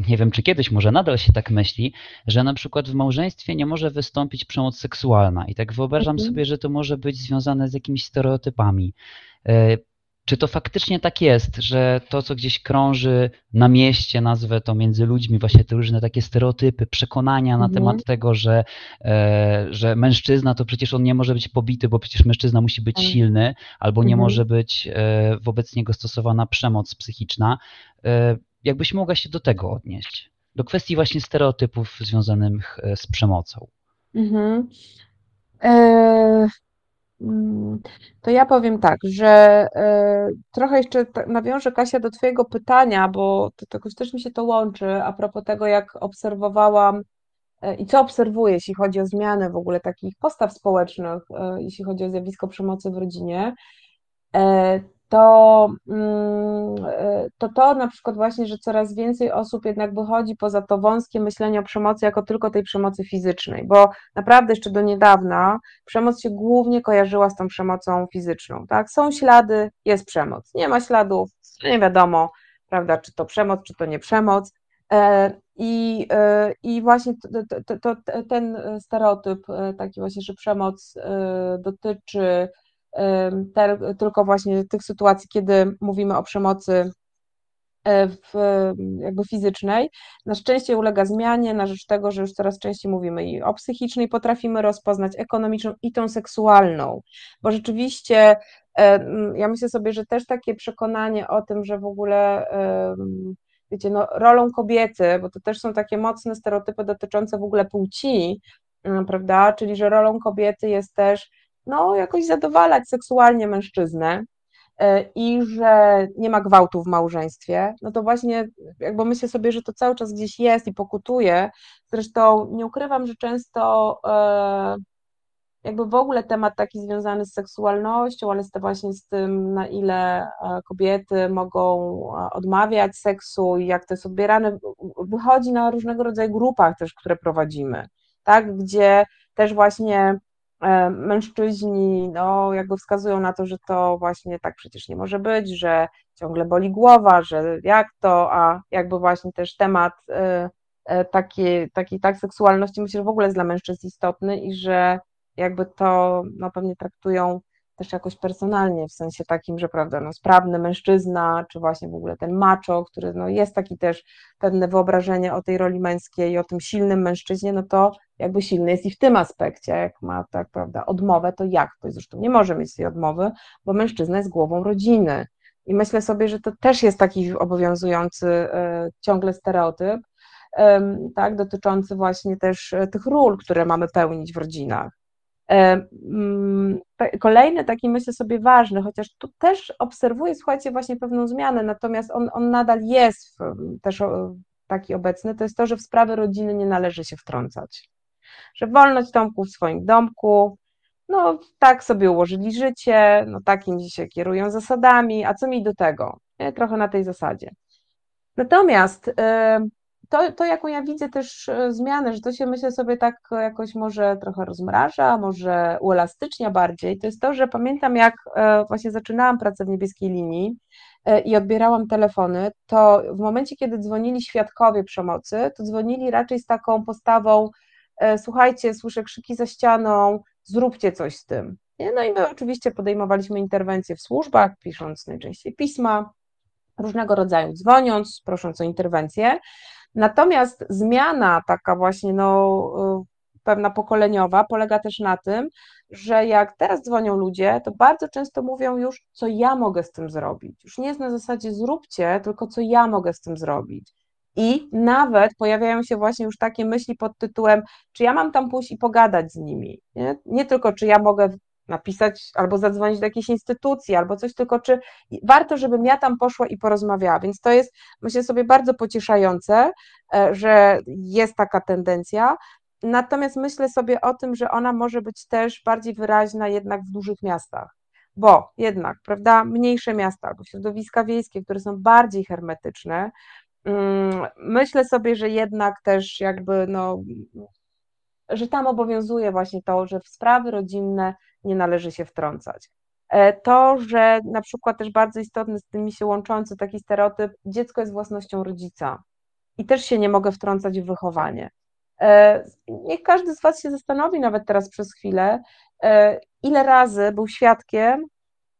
nie wiem czy kiedyś, może nadal się tak myśli, że na przykład w małżeństwie nie może wystąpić przemoc seksualna. I tak wyobrażam mhm. sobie, że to może być związane z jakimiś stereotypami. Czy to faktycznie tak jest, że to, co gdzieś krąży na mieście, nazwę to między ludźmi, właśnie te różne takie stereotypy, przekonania na mhm. temat tego, że, e, że mężczyzna to przecież on nie może być pobity, bo przecież mężczyzna musi być mhm. silny, albo nie mhm. może być e, wobec niego stosowana przemoc psychiczna. E, jakbyś mogła się do tego odnieść? Do kwestii właśnie stereotypów związanych e, z przemocą. Mhm. Mm, to ja powiem tak, że e, trochę jeszcze nawiążę Kasia do Twojego pytania, bo to jakoś też mi się to łączy a propos tego, jak obserwowałam e, i co obserwuję, jeśli chodzi o zmianę w ogóle takich postaw społecznych, e, jeśli chodzi o zjawisko przemocy w rodzinie to, mm, e, to to na przykład właśnie, że coraz więcej osób jednak wychodzi poza to wąskie myślenie o przemocy jako tylko tej przemocy fizycznej, bo naprawdę jeszcze do niedawna przemoc się głównie kojarzyła z tą przemocą fizyczną, tak? Są ślady, jest przemoc, nie ma śladów, nie wiadomo, prawda, czy to przemoc, czy to nie przemoc. E, I, e, i właśnie to, to, to, ten stereotyp taki właśnie, że przemoc dotyczy tylko właśnie tych sytuacji, kiedy mówimy o przemocy e, w, jakby fizycznej, na szczęście ulega zmianie na rzecz tego, że już coraz częściej mówimy i o psychicznej, potrafimy rozpoznać ekonomiczną i tą seksualną, bo rzeczywiście e, ja myślę sobie, że też takie przekonanie o tym, że w ogóle wiecie, no, rolą kobiety, bo to też są takie mocne stereotypy dotyczące w ogóle płci, prawda, czyli że rolą kobiety jest też no, jakoś zadowalać seksualnie mężczyznę e, i że nie ma gwałtu w małżeństwie, no to właśnie jakby myślę sobie, że to cały czas gdzieś jest i pokutuje. Zresztą nie ukrywam, że często e, jakby w ogóle temat taki związany z seksualnością, ale właśnie z tym, na ile e, kobiety mogą odmawiać seksu i jak to jest odbierane, wychodzi na różnego rodzaju grupach też, które prowadzimy, tak, gdzie też właśnie mężczyźni no, jakby wskazują na to, że to właśnie tak przecież nie może być, że ciągle boli głowa, że jak to, a jakby właśnie też temat e, takiej, takiej tak seksualności myślę, że w ogóle jest dla mężczyzn istotny i że jakby to no, pewnie traktują też jakoś personalnie, w sensie takim, że prawda, no, sprawny mężczyzna, czy właśnie w ogóle ten macho, który no, jest taki też pewne wyobrażenie o tej roli męskiej, o tym silnym mężczyźnie, no to jakby silny jest i w tym aspekcie, jak ma tak, prawda, odmowę, to jak to? Zresztą nie może mieć tej odmowy, bo mężczyzna jest głową rodziny. I myślę sobie, że to też jest taki obowiązujący y, ciągle stereotyp, tak, dotyczący właśnie też e, tych ról, które mamy pełnić w rodzinach. E, mm, kolejny taki myślę sobie ważny, chociaż tu też obserwuję, słuchajcie, właśnie pewną zmianę, natomiast on, on nadal jest też taki obecny, to jest to, że w sprawy rodziny nie należy się wtrącać. Że wolność Tomku w swoim domku, no tak sobie ułożyli życie, no takim się kierują zasadami, a co mi do tego? Nie? Trochę na tej zasadzie. Natomiast e, to, to, jaką ja widzę też e, zmianę, że to się myślę sobie tak jakoś może trochę rozmraża, może uelastycznia bardziej, to jest to, że pamiętam jak e, właśnie zaczynałam pracę w niebieskiej linii e, i odbierałam telefony, to w momencie, kiedy dzwonili świadkowie przemocy, to dzwonili raczej z taką postawą słuchajcie, słyszę krzyki za ścianą, zróbcie coś z tym. No i my oczywiście podejmowaliśmy interwencje w służbach, pisząc najczęściej pisma, różnego rodzaju, dzwoniąc, prosząc o interwencję, Natomiast zmiana taka właśnie no, y, pewna pokoleniowa polega też na tym, że jak teraz dzwonią ludzie, to bardzo często mówią już, co ja mogę z tym zrobić. Już nie jest na zasadzie zróbcie, tylko co ja mogę z tym zrobić. I nawet pojawiają się właśnie już takie myśli pod tytułem, czy ja mam tam pójść i pogadać z nimi. Nie, nie tylko, czy ja mogę napisać albo zadzwonić do jakiejś instytucji, albo coś, tylko czy warto, żebym ja tam poszła i porozmawiała. Więc to jest, myślę sobie, bardzo pocieszające, e, że jest taka tendencja. Natomiast myślę sobie o tym, że ona może być też bardziej wyraźna jednak w dużych miastach. Bo jednak, prawda, mniejsze miasta albo środowiska wiejskie, które są bardziej hermetyczne, mm, myślę sobie, że jednak też jakby no, że tam obowiązuje właśnie to, że w sprawy rodzinne nie należy się wtrącać. E, to, że na przykład też bardzo istotny z tymi się łączący taki stereotyp, dziecko jest własnością rodzica i też się nie mogę wtrącać w wychowanie. E, niech każdy z Was się zastanowi nawet teraz przez chwilę, e, ile razy był świadkiem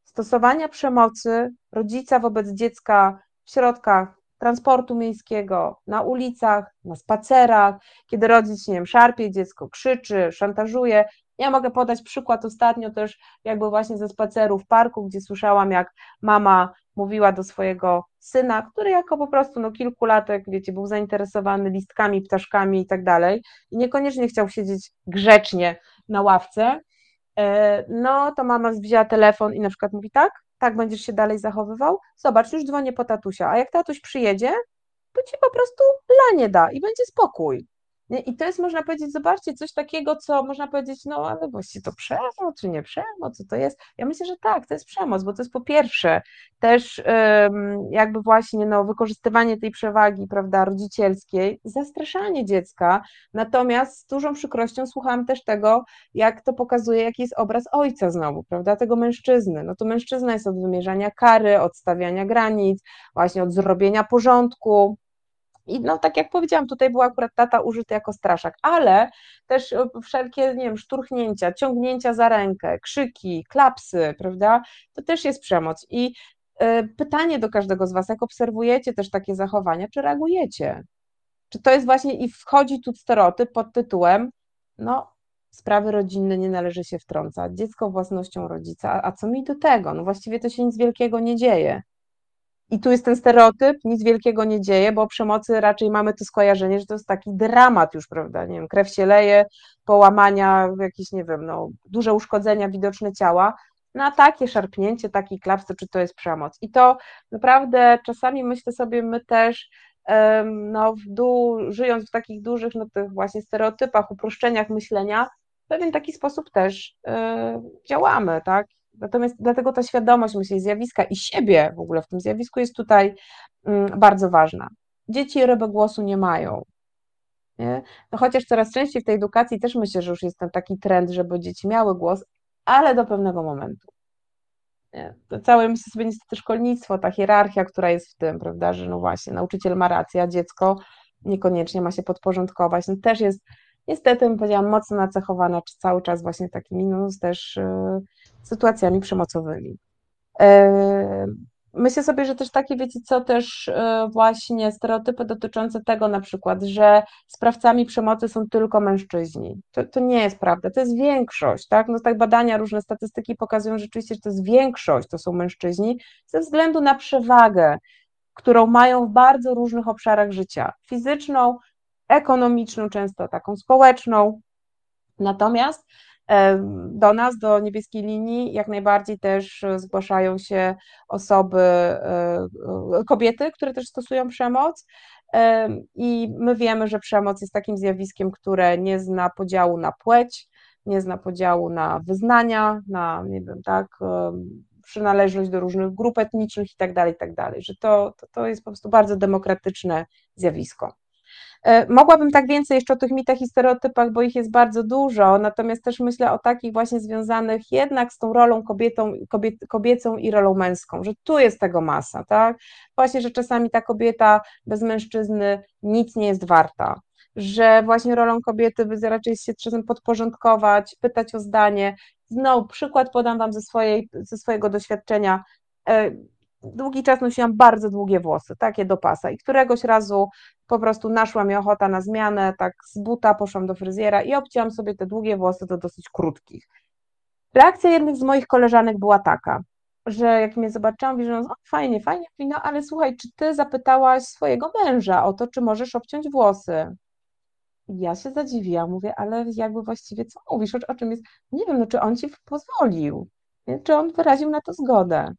stosowania przemocy rodzica wobec dziecka w środkach transportu miejskiego, na ulicach, na spacerach, kiedy rodzic, nie wiem, szarpie dziecko, krzyczy, szantażuje. Ja mogę podać przykład ostatnio też jakby właśnie ze spaceru w parku, gdzie słyszałam, jak mama mówiła do swojego syna, który jako po prostu no, kilkulatek, wiecie, był zainteresowany listkami, ptaszkami i tak dalej i niekoniecznie chciał siedzieć grzecznie na ławce, e, no to mama wzięła telefon i na przykład mówi tak, tak będziesz się dalej zachowywał, zobacz, już dzwonię po tatusia, a jak tatuś przyjedzie, to ci po prostu lanie da i będzie spokój. I to jest, można powiedzieć, zobaczcie, coś takiego, co można powiedzieć, no ale właściwie to przemoc, czy nie przemoc, co to jest? Ja myślę, że tak, to jest przemoc, bo to jest po pierwsze też jakby właśnie no, wykorzystywanie tej przewagi, prawda, rodzicielskiej, zastraszanie dziecka, natomiast z dużą przykrością słuchałam też tego, jak to pokazuje, jaki jest obraz ojca znowu, prawda, tego mężczyzny. No to mężczyzna jest od wymierzania kary, od stawiania granic, właśnie od zrobienia porządku, i no tak jak powiedziałam, tutaj był akurat tata użyty jako straszak, ale też e, wszelkie, nie wiem, szturchnięcia, ciągnięcia za rękę, krzyki, klapsy, prawda, to też jest przemoc. I y, pytanie do każdego z Was, jak obserwujecie też takie zachowania, czy reagujecie? Czy to jest właśnie, i wchodzi tu stereotyp pod tytułem, no, sprawy rodzinne nie należy się wtrącać, dziecko własnością rodzica, a co mi do tego? No właściwie to się nic wielkiego nie dzieje. I tu jest ten stereotyp, nic wielkiego nie dzieje, bo o przemocy raczej mamy to skojarzenie, że to jest taki dramat już, prawda? Nie wiem, krew się leje, połamania, jakieś, nie wiem, no, duże uszkodzenia widoczne ciała. Na no, takie szarpnięcie, taki klaps, to czy to jest przemoc? I to naprawdę czasami myślę sobie, my też no, w dół, żyjąc w takich dużych, no tych właśnie stereotypach, uproszczeniach myślenia, w pewien taki sposób też yy, działamy, tak? Natomiast dlatego ta świadomość, myślę, zjawiska i siebie w ogóle w tym zjawisku jest tutaj mm, bardzo ważna. Dzieci rybę głosu nie mają. Nie? No chociaż coraz częściej w tej edukacji też myślę, że już jest ten taki trend, żeby dzieci miały głos, ale do pewnego momentu. Nie? To całe, myślę sobie, niestety szkolnictwo, ta hierarchia, która jest w tym, prawda, że no właśnie, nauczyciel ma rację, a dziecko niekoniecznie ma się podporządkować, no też jest niestety, bym powiedziałam, mocno nacechowana czy cały czas właśnie takimi, no też y, sytuacjami przemocowymi. E, myślę sobie, że też takie, wiecie co, też e, właśnie stereotypy dotyczące tego na przykład, że sprawcami przemocy są tylko mężczyźni. To, to nie jest prawda, to jest większość, tak? No tak badania, różne statystyki pokazują rzeczywiście, że to jest większość, to są mężczyźni, ze względu na przewagę, którą mają w bardzo różnych obszarach życia, fizyczną, ekonomiczną, często taką społeczną. Natomiast do nas, do niebieskiej linii, jak najbardziej też zgłaszają się osoby, e, kobiety, które też stosują przemoc. I my wiemy, że przemoc jest takim zjawiskiem, które nie zna podziału na płeć, nie zna podziału na wyznania, na, nie wiem, tak, przynależność do różnych grup etnicznych i tak dalej, i tak że to, to, to jest po prostu bardzo demokratyczne zjawisko. E, mogłabym tak więcej jeszcze o tych mitach i stereotypach, bo ich jest bardzo dużo, natomiast też myślę o takich właśnie związanych jednak z tą rolą kobietą, kobiet, kobiecą i rolą męską, że tu jest tego masa, tak? Właśnie, że czasami ta kobieta bez mężczyzny nic nie jest warta, że właśnie rolą kobiety by raczej się czasem podporządkować, pytać o zdanie. Znowu przykład podam Wam ze, swojej, ze swojego doświadczenia. Długi czas nosiłam bardzo długie włosy, takie do pasa i któregoś razu po prostu naszła mi ochota na zmianę, tak z buta poszłam do fryzjera i obcięłam sobie te długie włosy do dosyć krótkich. Reakcja jednych z moich koleżanek była taka, że jak mnie zobaczyłam, mówi, że fajnie, fajnie, no ale słuchaj, czy ty zapytałaś swojego męża o to, czy możesz obciąć włosy? ja się zadziwiłam, mówię, ale jakby właściwie co mówisz, o, czym jest? Nie wiem, no czy on ci pozwolił, czy on wyraził na to zgodę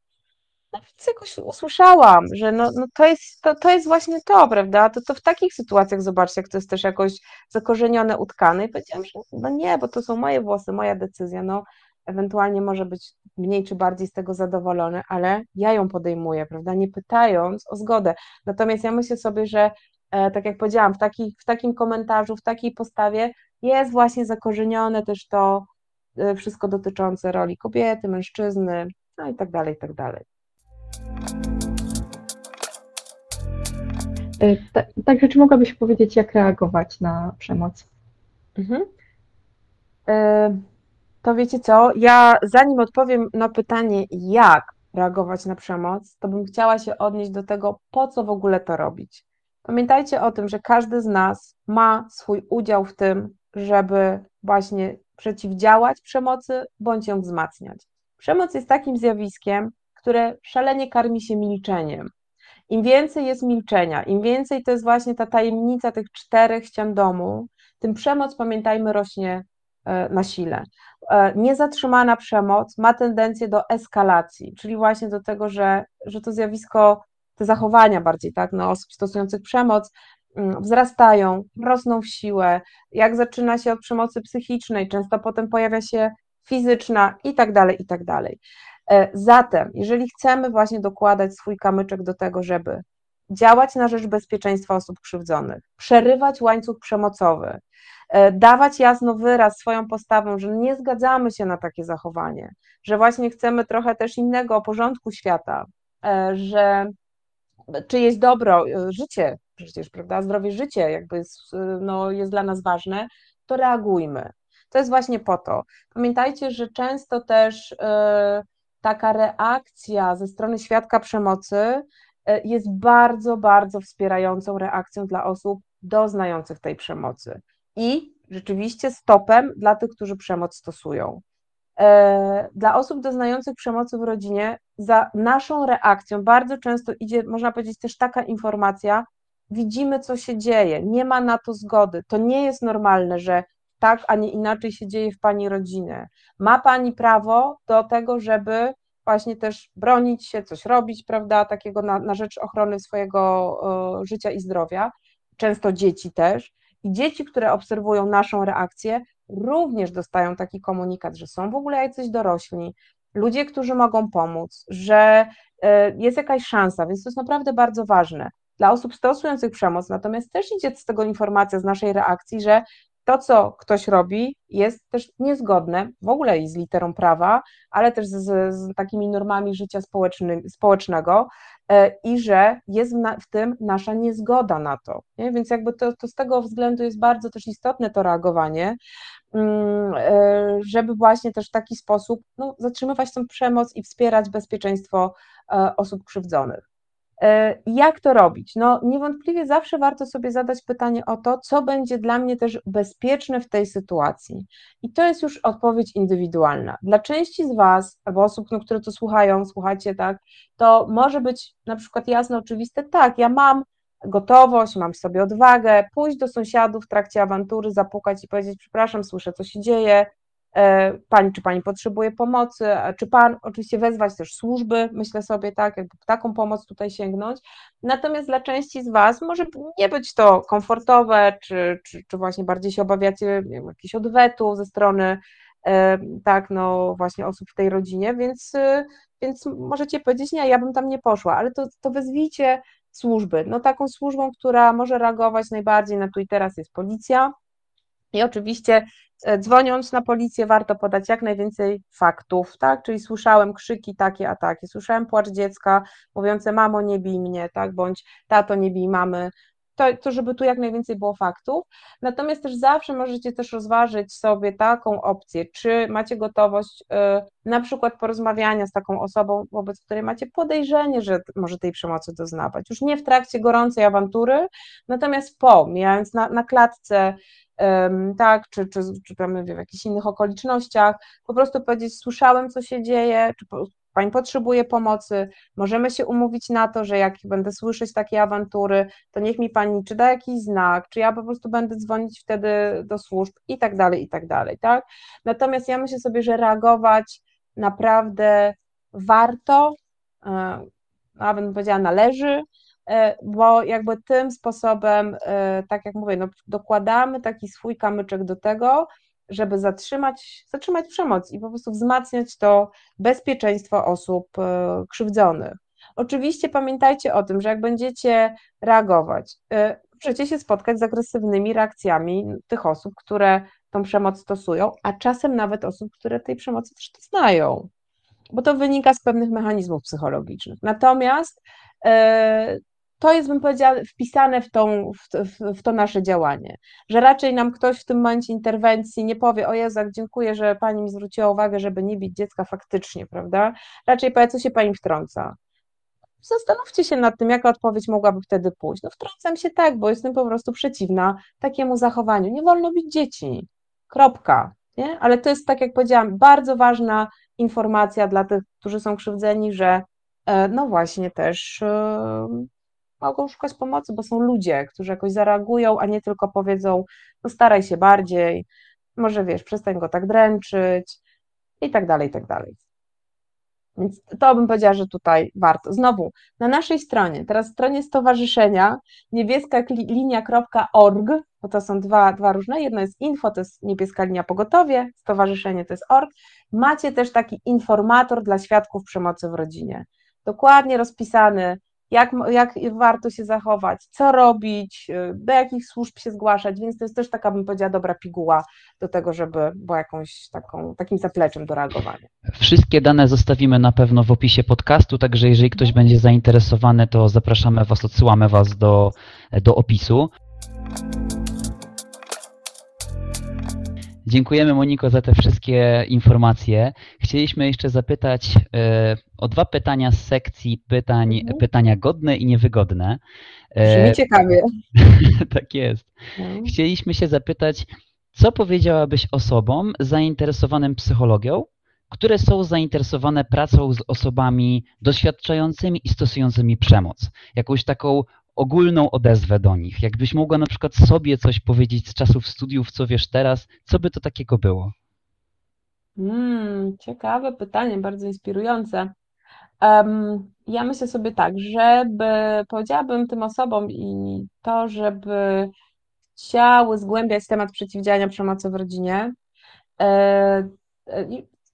nawet jakoś usłyszałam, że no, no to, jest, to, to jest właśnie to, prawda? To, to w takich sytuacjach zobaczcie, jak to jest też jakoś zakorzenione, utkane i powiedziałam, że no nie, bo to są moje włosy, moja decyzja, no ewentualnie może być mniej czy bardziej z tego zadowolony, ale ja ją podejmuję, prawda, nie pytając o zgodę. Natomiast ja myślę sobie, że e, tak jak powiedziałam, w, taki, w takim komentarzu, w takiej postawie jest właśnie zakorzenione też to e, wszystko dotyczące roli kobiety, mężczyzny, no i tak dalej, i tak dalej. E, także czy mogłabyś powiedzieć, jak reagować na przemoc? Mhm. E, to wiecie co? Ja zanim odpowiem na pytanie, jak reagować na przemoc, to bym chciała się odnieść do tego, po co w ogóle to robić. Pamiętajcie o tym, że każdy z nas ma swój udział w tym, żeby właśnie przeciwdziałać przemocy bądź ją wzmacniać. Przemoc jest takim zjawiskiem, które szalenie karmi się milczeniem. Im więcej jest milczenia, im więcej to jest właśnie ta tajemnica tych czterech ścian domu, tym przemoc, pamiętajmy, rośnie e, na sile. E, niezatrzymana przemoc ma tendencję do eskalacji, czyli właśnie do tego, że, że to zjawisko, te zachowania bardziej tak, no, osób stosujących przemoc mm, wzrastają, rosną w siłę. Jak zaczyna się od przemocy psychicznej, często potem pojawia się fizyczna i tak dalej, i tak dalej. E, zatem, jeżeli chcemy właśnie dokładać swój kamyczek do tego, żeby działać na rzecz bezpieczeństwa osób krzywdzonych, przerywać łańcuch przemocowy, e, dawać jasno wyraz swoją postawą, że nie zgadzamy się na takie zachowanie, że właśnie chcemy trochę też innego porządku świata, e, że czyjeś dobro, życie przecież, prawda, zdrowie życie jakby jest, no, jest dla nas ważne, to reagujmy. To jest właśnie po to. Pamiętajcie, że często też taka reakcja ze strony świadka przemocy e, jest bardzo, bardzo wspierającą reakcją dla osób doznających tej przemocy i rzeczywiście stopem dla tych, którzy przemoc stosują. E, dla osób doznających przemocy w rodzinie, za naszą reakcją bardzo często idzie, można powiedzieć, też taka informacja: widzimy, co się dzieje, nie ma na to zgody. To nie jest normalne, że tak, a nie inaczej się dzieje w pani rodzinie. Ma pani prawo do tego, żeby właśnie też bronić się, coś robić, prawda, takiego na, na rzecz ochrony swojego y, życia i zdrowia, często dzieci też. I dzieci, które obserwują naszą reakcję, również dostają taki komunikat, że są w ogóle jacyś dorośli, ludzie, którzy mogą pomóc, że y, jest jakaś szansa, więc to jest naprawdę bardzo ważne. dla osób stosujących przemoc, natomiast też idzie z tego informacja z naszej reakcji, że to, co ktoś robi, jest też niezgodne w ogóle i z literą prawa, ale też z, z takimi normami życia społecznego e, i że jest w, na, w, tym nasza niezgoda na to. Nie? Więc jakby to, to z tego względu jest bardzo też istotne to reagowanie, mm, e, żeby właśnie też w taki sposób no, zatrzymywać tę przemoc i wspierać bezpieczeństwo e, osób krzywdzonych. E, jak to robić? No, niewątpliwie zawsze warto sobie zadać pytanie o to, co będzie dla mnie też bezpieczne w tej sytuacji. I to jest już odpowiedź indywidualna. Dla części z Was, albo osób, no, które to słuchają, słuchacie, tak, to może być na przykład jasne, oczywiste, tak, ja mam gotowość, mam sobie odwagę, pójść do sąsiadów w trakcie awantury, zapukać i powiedzieć, przepraszam, słyszę, co się dzieje, pani, czy pani potrzebuje pomocy, czy pan, oczywiście wezwać też służby, myślę sobie tak, jakby taką pomoc tutaj sięgnąć. Natomiast dla części z Was może nie być to komfortowe, czy, czy, czy właśnie bardziej się obawiacie wiem, jakichś odwetów ze strony e, tak, no właśnie osób w tej rodzinie, więc, e, więc możecie powiedzieć, nie, ja bym tam nie poszła, ale to, to wezwijcie służby. No taką służbą, która może reagować najbardziej na tu i teraz jest policja, i oczywiście E, dzwoniąc na policję, warto podać jak najwięcej faktów, tak? Czyli słyszałem krzyki takie, a takie, słyszałem płacz dziecka mówiące mamo nie bij mnie, tak? Bądź tato nie bij mamy, to, to, żeby tu jak najwięcej było faktów. Natomiast też zawsze możecie też rozważyć sobie taką opcję, czy macie gotowość y, na przykład porozmawiania z taką osobą, wobec której macie podejrzenie, że może tej przemocy doznawać. Już nie w trakcie gorącej awantury, natomiast po, mijając na, na klatce tak, czy, czy, czy tam w jakichś innych okolicznościach, po prostu powiedzieć, słyszałem, co się dzieje, czy Pani potrzebuje pomocy, możemy się umówić na to, że jak będę słyszeć takie awantury, to niech mi Pani czy da jakiś znak, czy ja po prostu będę dzwonić wtedy do służb i tak dalej, i tak dalej, tak? Natomiast ja myślę sobie, że reagować naprawdę warto, e, nawet bym powiedziała należy, bo jakby tym sposobem, e, tak jak mówię, no, dokładamy taki swój kamyczek do tego, żeby zatrzymać, zatrzymać przemoc i po prostu wzmacniać to bezpieczeństwo osób e, krzywdzonych. Oczywiście pamiętajcie o tym, że jak będziecie reagować, możecie się spotkać z agresywnymi reakcjami tych osób, które tą przemoc stosują, a czasem nawet osób, które tej przemocy też znają, bo to wynika z pewnych mechanizmów psychologicznych. Natomiast to jest, bym powiedziała, wpisane w, tą, w, w, w, to nasze działanie, że raczej nam ktoś w tym momencie interwencji nie powie, o Jezu, dziękuję, że Pani mi zwróciła uwagę, żeby nie bić dziecka faktycznie, prawda? Raczej powie, co się Pani wtrąca. Zastanówcie się nad tym, jaka odpowiedź mogłaby wtedy pójść. No wtrącam się tak, bo jestem po prostu przeciwna takiemu zachowaniu. Nie wolno bić dzieci. Kropka. Nie? Ale to jest, tak jak powiedziałam, bardzo ważna informacja dla tych, którzy są krzywdzeni, że e, no właśnie też e, mogą szukać pomocy, bo są ludzie, którzy jakoś zareagują, a nie tylko powiedzą, no staraj się bardziej, może wiesz, przestań go tak dręczyć i tak dalej, i tak dalej. Więc to bym powiedziała, że tutaj warto. Znowu, na naszej stronie, teraz stronie stowarzyszenia niebieska linia.org, bo to są dwa, dwa różne, jedno jest info, to jest niebieska linia pogotowie, stowarzyszenie to jest org, macie też taki informator dla świadków przemocy w rodzinie. Dokładnie rozpisany, jak, jak warto się zachować, co robić, y, do jakich służb się zgłaszać, więc to jest też taka, bym powiedziała, dobra piguła do tego, żeby była jakąś taką, takim zapleczem do reagowania. Wszystkie dane zostawimy na pewno w opisie podcastu, także jeżeli ktoś mhm. będzie zainteresowany, to zapraszamy Was, odsyłamy Was do, do opisu. Dziękujemy Moniko za te wszystkie informacje. Chcieliśmy jeszcze zapytać e, o dwa pytania z sekcji pytań, mhm. pytania godne i niewygodne. E, Brzmi ciekawie. tak jest. No. Chcieliśmy się zapytać, co powiedziałabyś osobom zainteresowanym psychologią, które są zainteresowane pracą z osobami doświadczającymi i stosującymi przemoc? Jakąś taką ogólną odezwę do nich. Jakbyś mogła na przykład sobie coś powiedzieć z czasów studiów, co wiesz teraz, co by to takiego było? Hmm, ciekawe pytanie, bardzo inspirujące. Um, ja myślę sobie tak, żeby powiedziałabym tym osobom i to, żeby chciały zgłębiać temat przeciwdziałania przemocy w rodzinie, e, e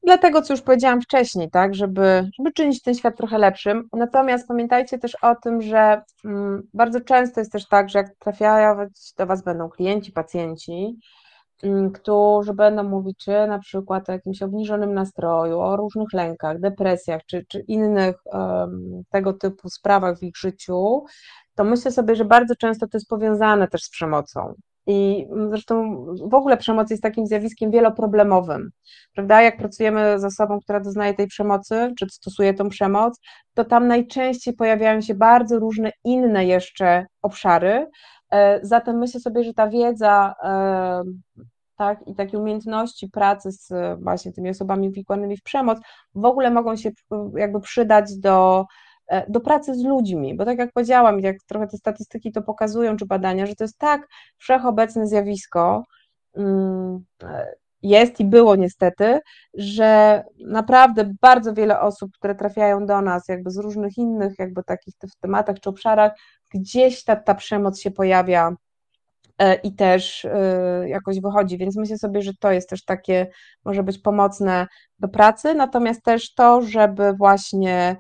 dla tego, co już powiedziałam wcześniej, tak, żeby, żeby czynić ten świat trochę lepszym. Natomiast pamiętajcie też o tym, że mm, bardzo często jest też tak, że jak trafiają do Was będą klienci, pacjenci, mm, którzy będą mówić, czy na przykład o jakimś obniżonym nastroju, o różnych lękach, depresjach, czy, czy innych um, tego typu sprawach w ich życiu, to myślę sobie, że bardzo często to jest powiązane też z przemocą. I zresztą w ogóle przemoc jest takim zjawiskiem wieloproblemowym, prawda? Jak pracujemy z osobą, która doznaje tej przemocy, czy stosuje tą przemoc, to tam najczęściej pojawiają się bardzo różne inne jeszcze obszary. E, zatem myślę sobie, że ta wiedza e, tak, i takie umiejętności pracy z właśnie tymi osobami wikłanymi w przemoc w ogóle mogą się jakby przydać do E, do pracy z ludźmi, bo tak jak powiedziałam, jak trochę te statystyki to pokazują, czy badania, że to jest tak wszechobecne zjawisko, mm, e, jest i było niestety, że naprawdę bardzo wiele osób, które trafiają do nas jakby z różnych innych jakby takich tematach czy obszarach, gdzieś ta, ta przemoc się pojawia e, i też jakoś wychodzi, więc myślę sobie, że to jest też takie, może być pomocne do pracy, natomiast też to, żeby właśnie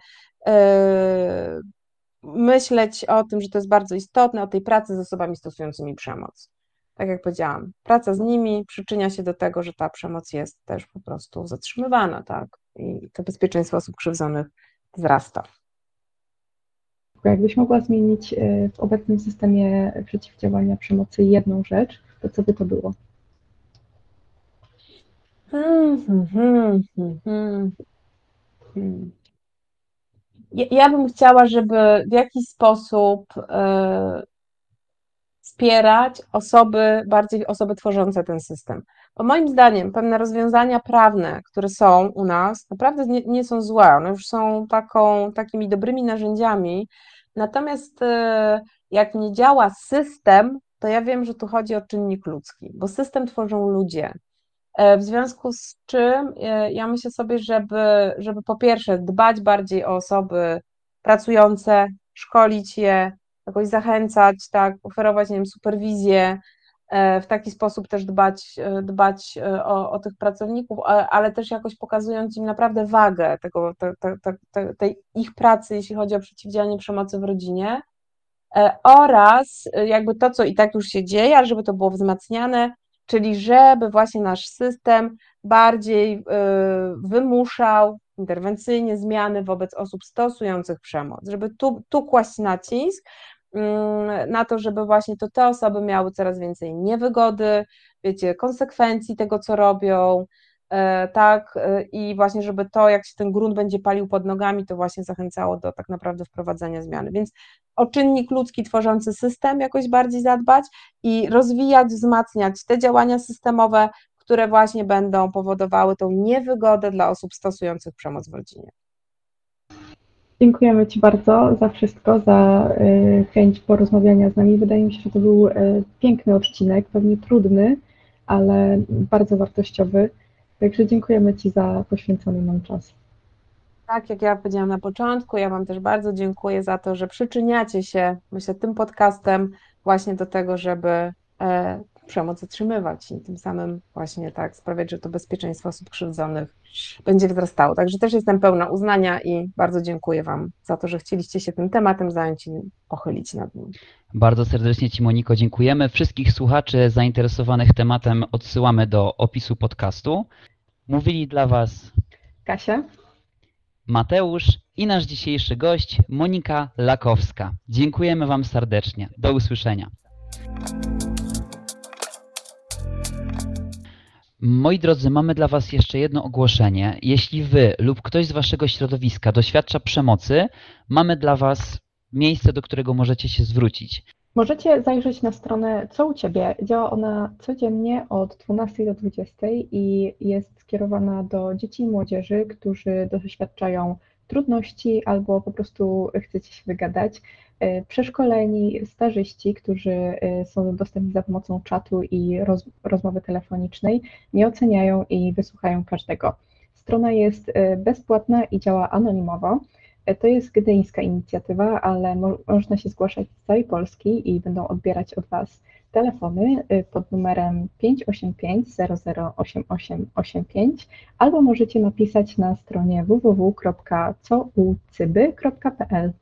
myśleć o tym, że to jest bardzo istotne, o tej pracy z osobami stosującymi przemoc. Tak jak powiedziałam, praca z nimi przyczynia się do tego, że ta przemoc jest też po prostu zatrzymywana, tak? I to bezpieczeństwo osób krzywdzonych wzrasta. Jakbyś mogła zmienić yy, w obecnym systemie przeciwdziałania przemocy jedną rzecz, to co by to było? Hmm, hmm, hmm, ja bym chciała, żeby w jakiś sposób e, wspierać osoby, bardziej osoby tworzące ten system. Bo moim zdaniem pewne rozwiązania prawne, które są u nas, naprawdę nie, nie są złe, one już są taką, takimi dobrymi narzędziami, natomiast e, jak nie działa system, to ja wiem, że tu chodzi o czynnik ludzki, bo system tworzą ludzie. E, w związku z czym e, ja myślę sobie, żeby, żeby po pierwsze dbać bardziej o osoby pracujące, szkolić je, jakoś zachęcać, tak, oferować, nie wiem, superwizję, e, w taki sposób też dbać, dbać o, o tych pracowników, ale też jakoś pokazując im naprawdę wagę tego, te, te, te, tej ich pracy, jeśli chodzi o przeciwdziałanie przemocy w rodzinie oraz jakby to, co i tak już się dzieje, ale żeby to było wzmacniane, czyli żeby właśnie nasz system bardziej y, wymuszał interwencyjnie zmiany wobec osób stosujących przemoc, żeby tu, tu kłaść nacisk mm, na to, żeby właśnie to te osoby miały coraz więcej niewygody, wiecie, konsekwencji tego, co robią, tak, e, i właśnie, żeby to, jak się ten grunt będzie palił pod nogami, to właśnie zachęcało do tak naprawdę wprowadzenia zmiany. Więc o czynnik ludzki tworzący system jakoś bardziej zadbać i rozwijać, wzmacniać te działania systemowe, które właśnie będą powodowały tą niewygodę dla osób stosujących przemoc w rodzinie. Dziękujemy Ci bardzo za wszystko, za e, chęć porozmawiania z nami. Wydaje mi się, że to był piękny odcinek, pewnie trudny, ale bardzo wartościowy. Także dziękujemy Ci za poświęcony nam czas. Tak, jak ja powiedziałam na początku, ja Wam też bardzo dziękuję za to, że przyczyniacie się, myślę, tym podcastem właśnie do tego, żeby e, przemoc zatrzymywać i tym samym właśnie tak sprawiać, że to bezpieczeństwo osób krzywdzonych będzie wzrastało. Także też jestem pełna uznania i bardzo dziękuję Wam za to, że chcieliście się tym tematem zająć i pochylić nad nim. Bardzo serdecznie Ci Moniko dziękujemy. Wszystkich słuchaczy zainteresowanych tematem odsyłamy do opisu podcastu. Mówili dla Was Kasia, Mateusz i nasz dzisiejszy gość Monika Lakowska. Dziękujemy Wam serdecznie. Do usłyszenia. Moi drodzy, mamy dla Was jeszcze jedno ogłoszenie. Jeśli Wy lub ktoś z Waszego środowiska doświadcza przemocy, mamy dla Was miejsce, do którego możecie się zwrócić. Możecie zajrzeć na stronę Co u Ciebie. Działa ona codziennie od 12 do 20 i jest skierowana do dzieci i młodzieży, którzy doświadczają trudności albo po prostu chcecie się wygadać. E, przeszkoleni stażyści, którzy e, są dostępni za pomocą czatu i roz, rozmowy telefonicznej, nie oceniają i wysłuchają każdego. Strona jest e, bezpłatna i działa anonimowo. To jest gdyńska inicjatywa, ale mo można się zgłaszać z całej Polski i będą odbierać od Was telefony y, pod numerem 585 008885 albo możecie napisać na stronie www.coucyby.pl.